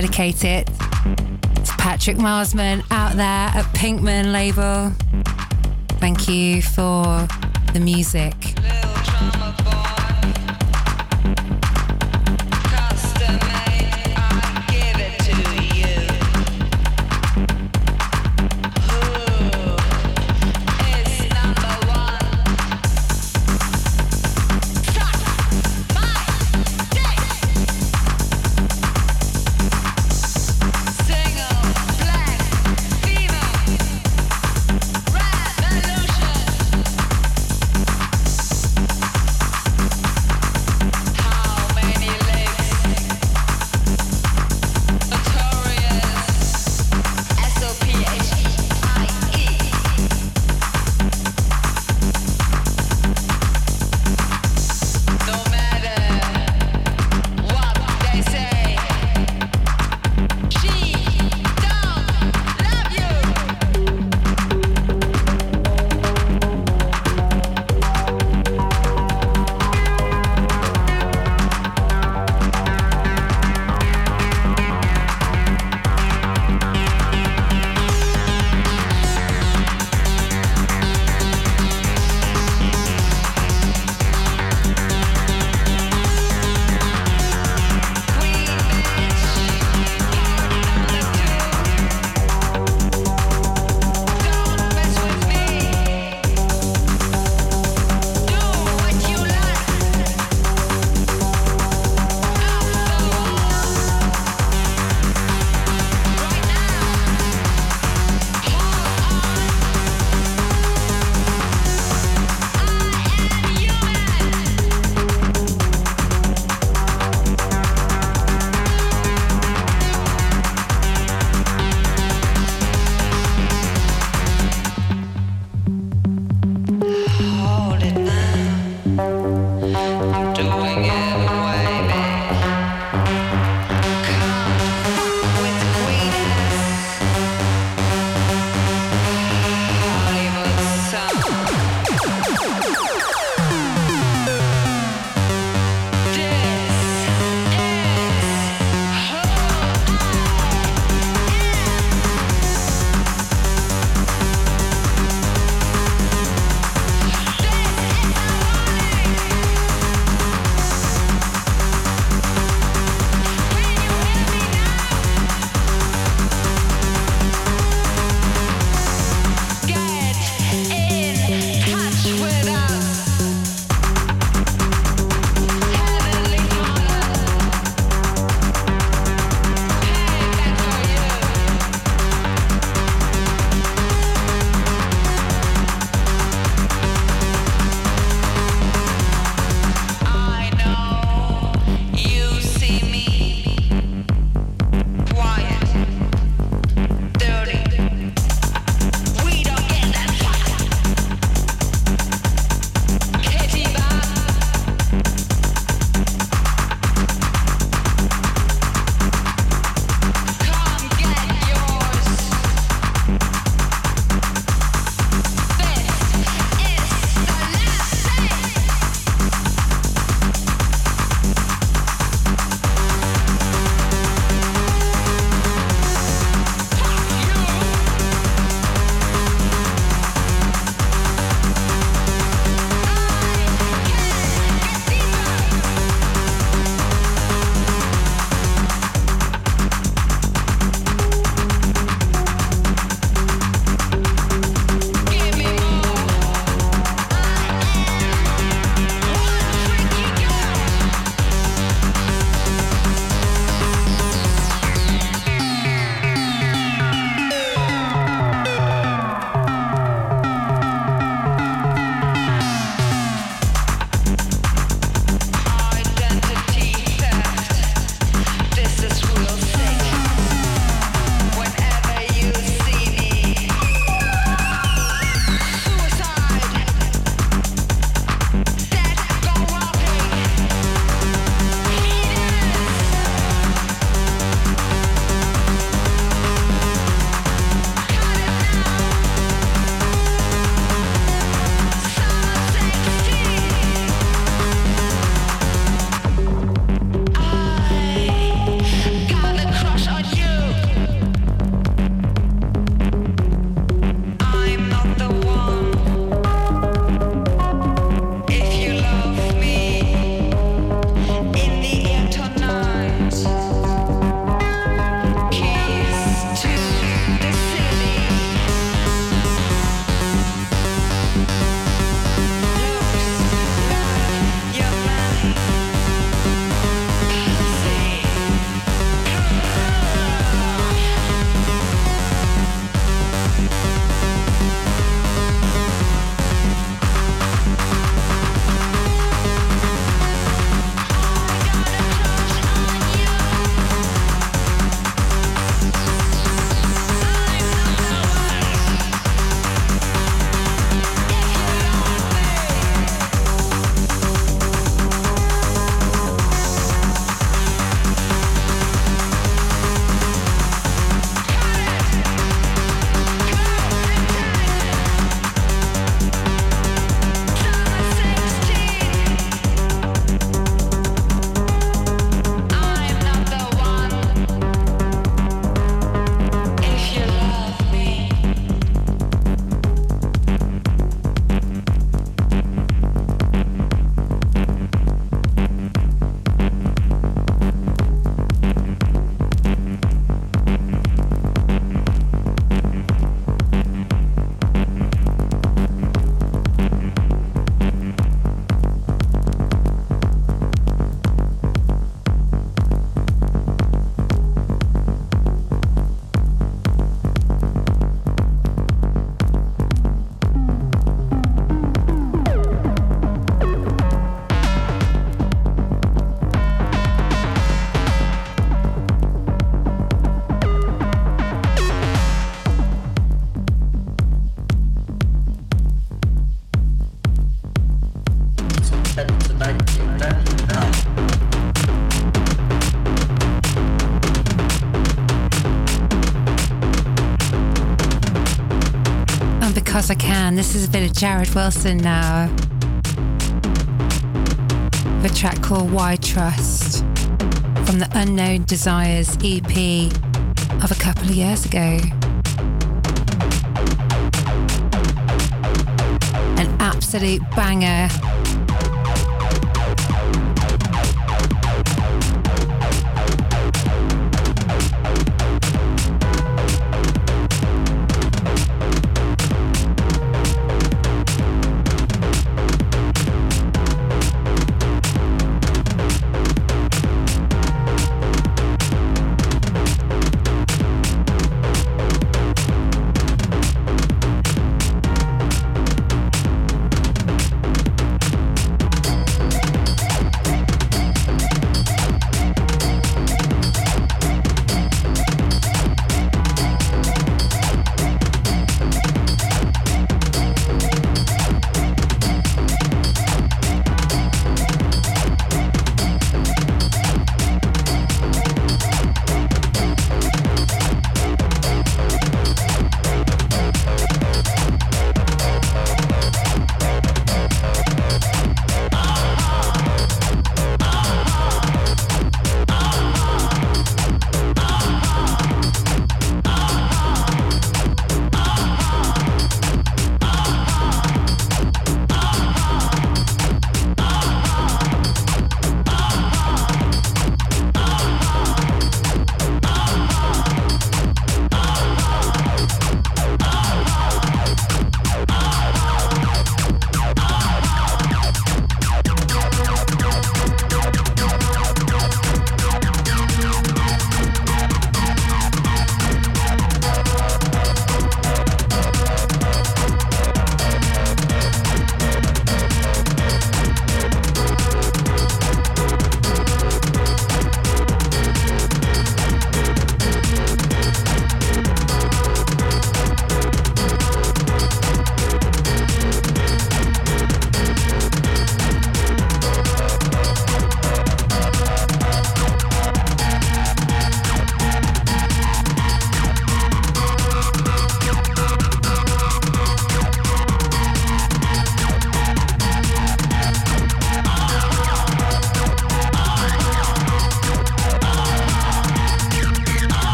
Dedicate it to Patrick Marsman out there at Pinkman label. Thank you for the music. This is a bit of Jared Wilson now. The track called Why Trust from the Unknown Desires EP of a couple of years ago. An absolute banger.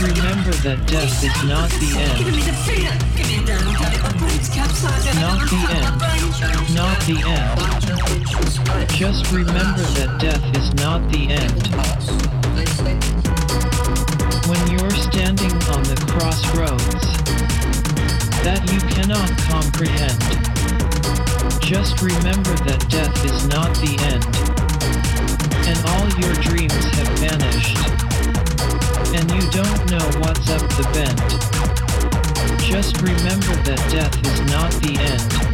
Remember that death is not the end. Not the end. Not the end. Just remember that death is not the end. When you're standing on the crossroads that you cannot comprehend, just remember that death is not the end. And all your dreams have vanished. And you don't know what's up the bend. Just remember that death is not the end.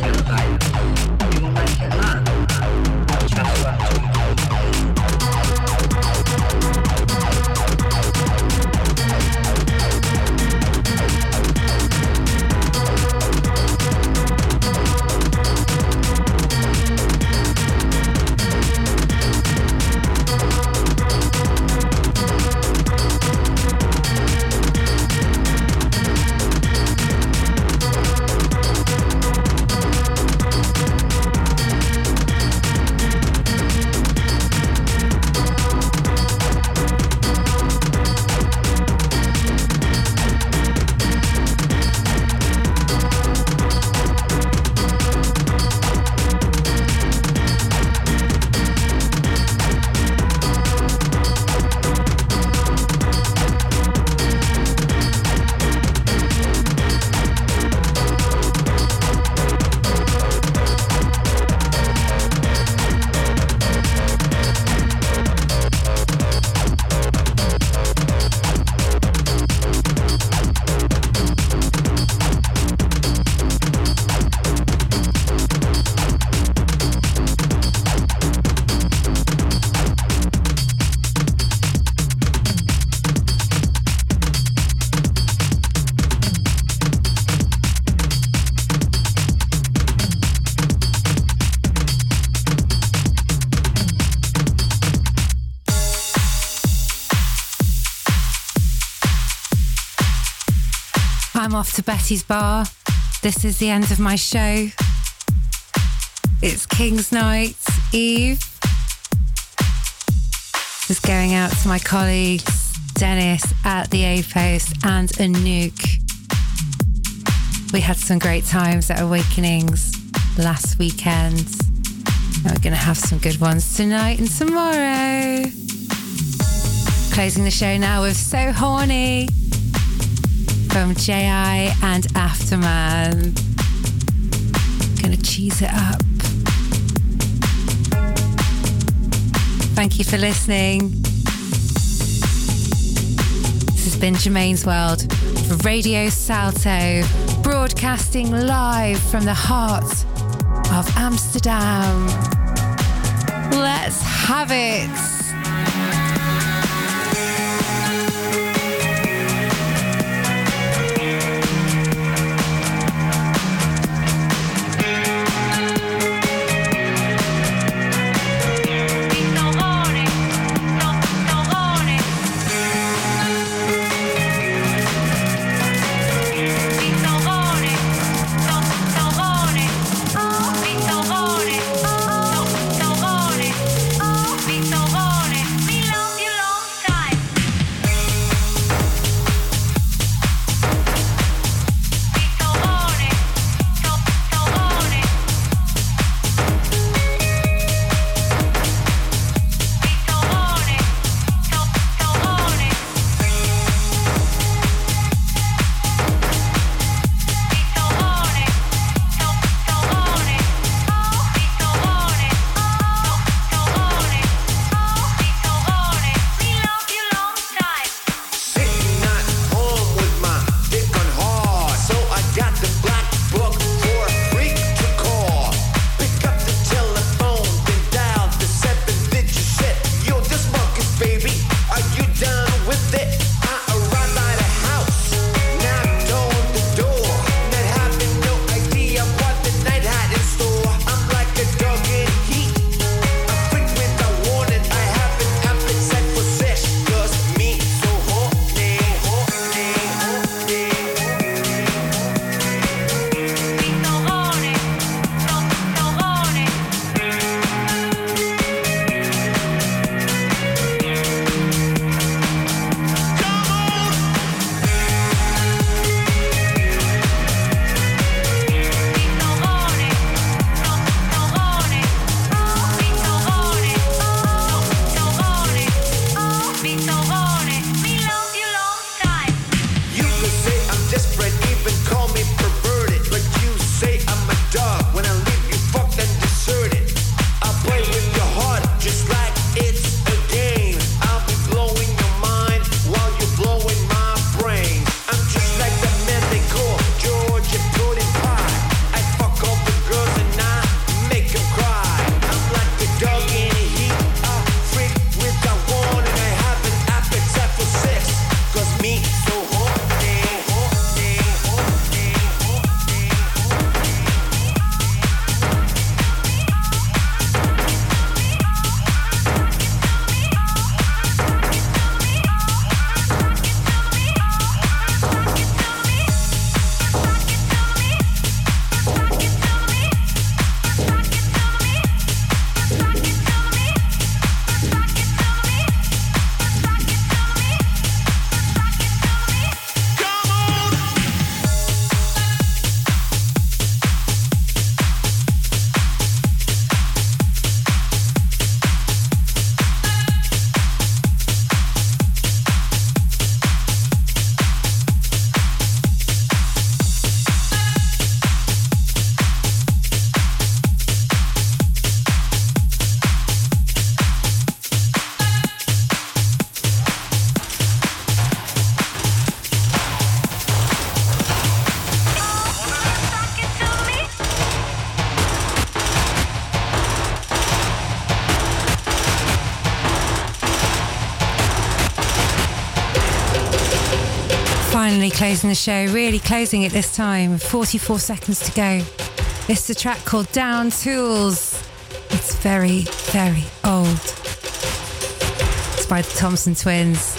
Bye. I'm off to Betty's Bar. This is the end of my show. It's King's Night Eve. Just going out to my colleagues, Dennis at the A Post and Anouk. We had some great times at Awakenings last weekend. And we're going to have some good ones tonight and tomorrow. Closing the show now with So Horny from J.I. and Afterman. Gonna cheese it up. Thank you for listening. This has been Germaine's World for Radio Salto, broadcasting live from the heart of Amsterdam. Let's have it. Closing the show, really closing it this time. 44 seconds to go. This is a track called Down Tools. It's very, very old. It's by the Thompson Twins.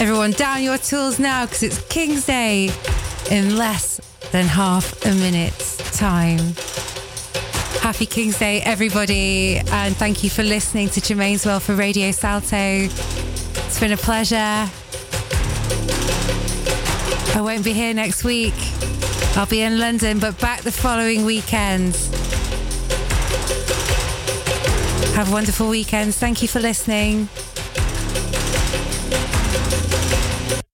Everyone, down your tools now because it's King's Day in less than half a minute's time. Happy King's Day, everybody, and thank you for listening to Germaine's World for Radio Salto. It's been a pleasure. I won't be here next week. I'll be in London, but back the following weekend. Have wonderful weekends. Thank you for listening.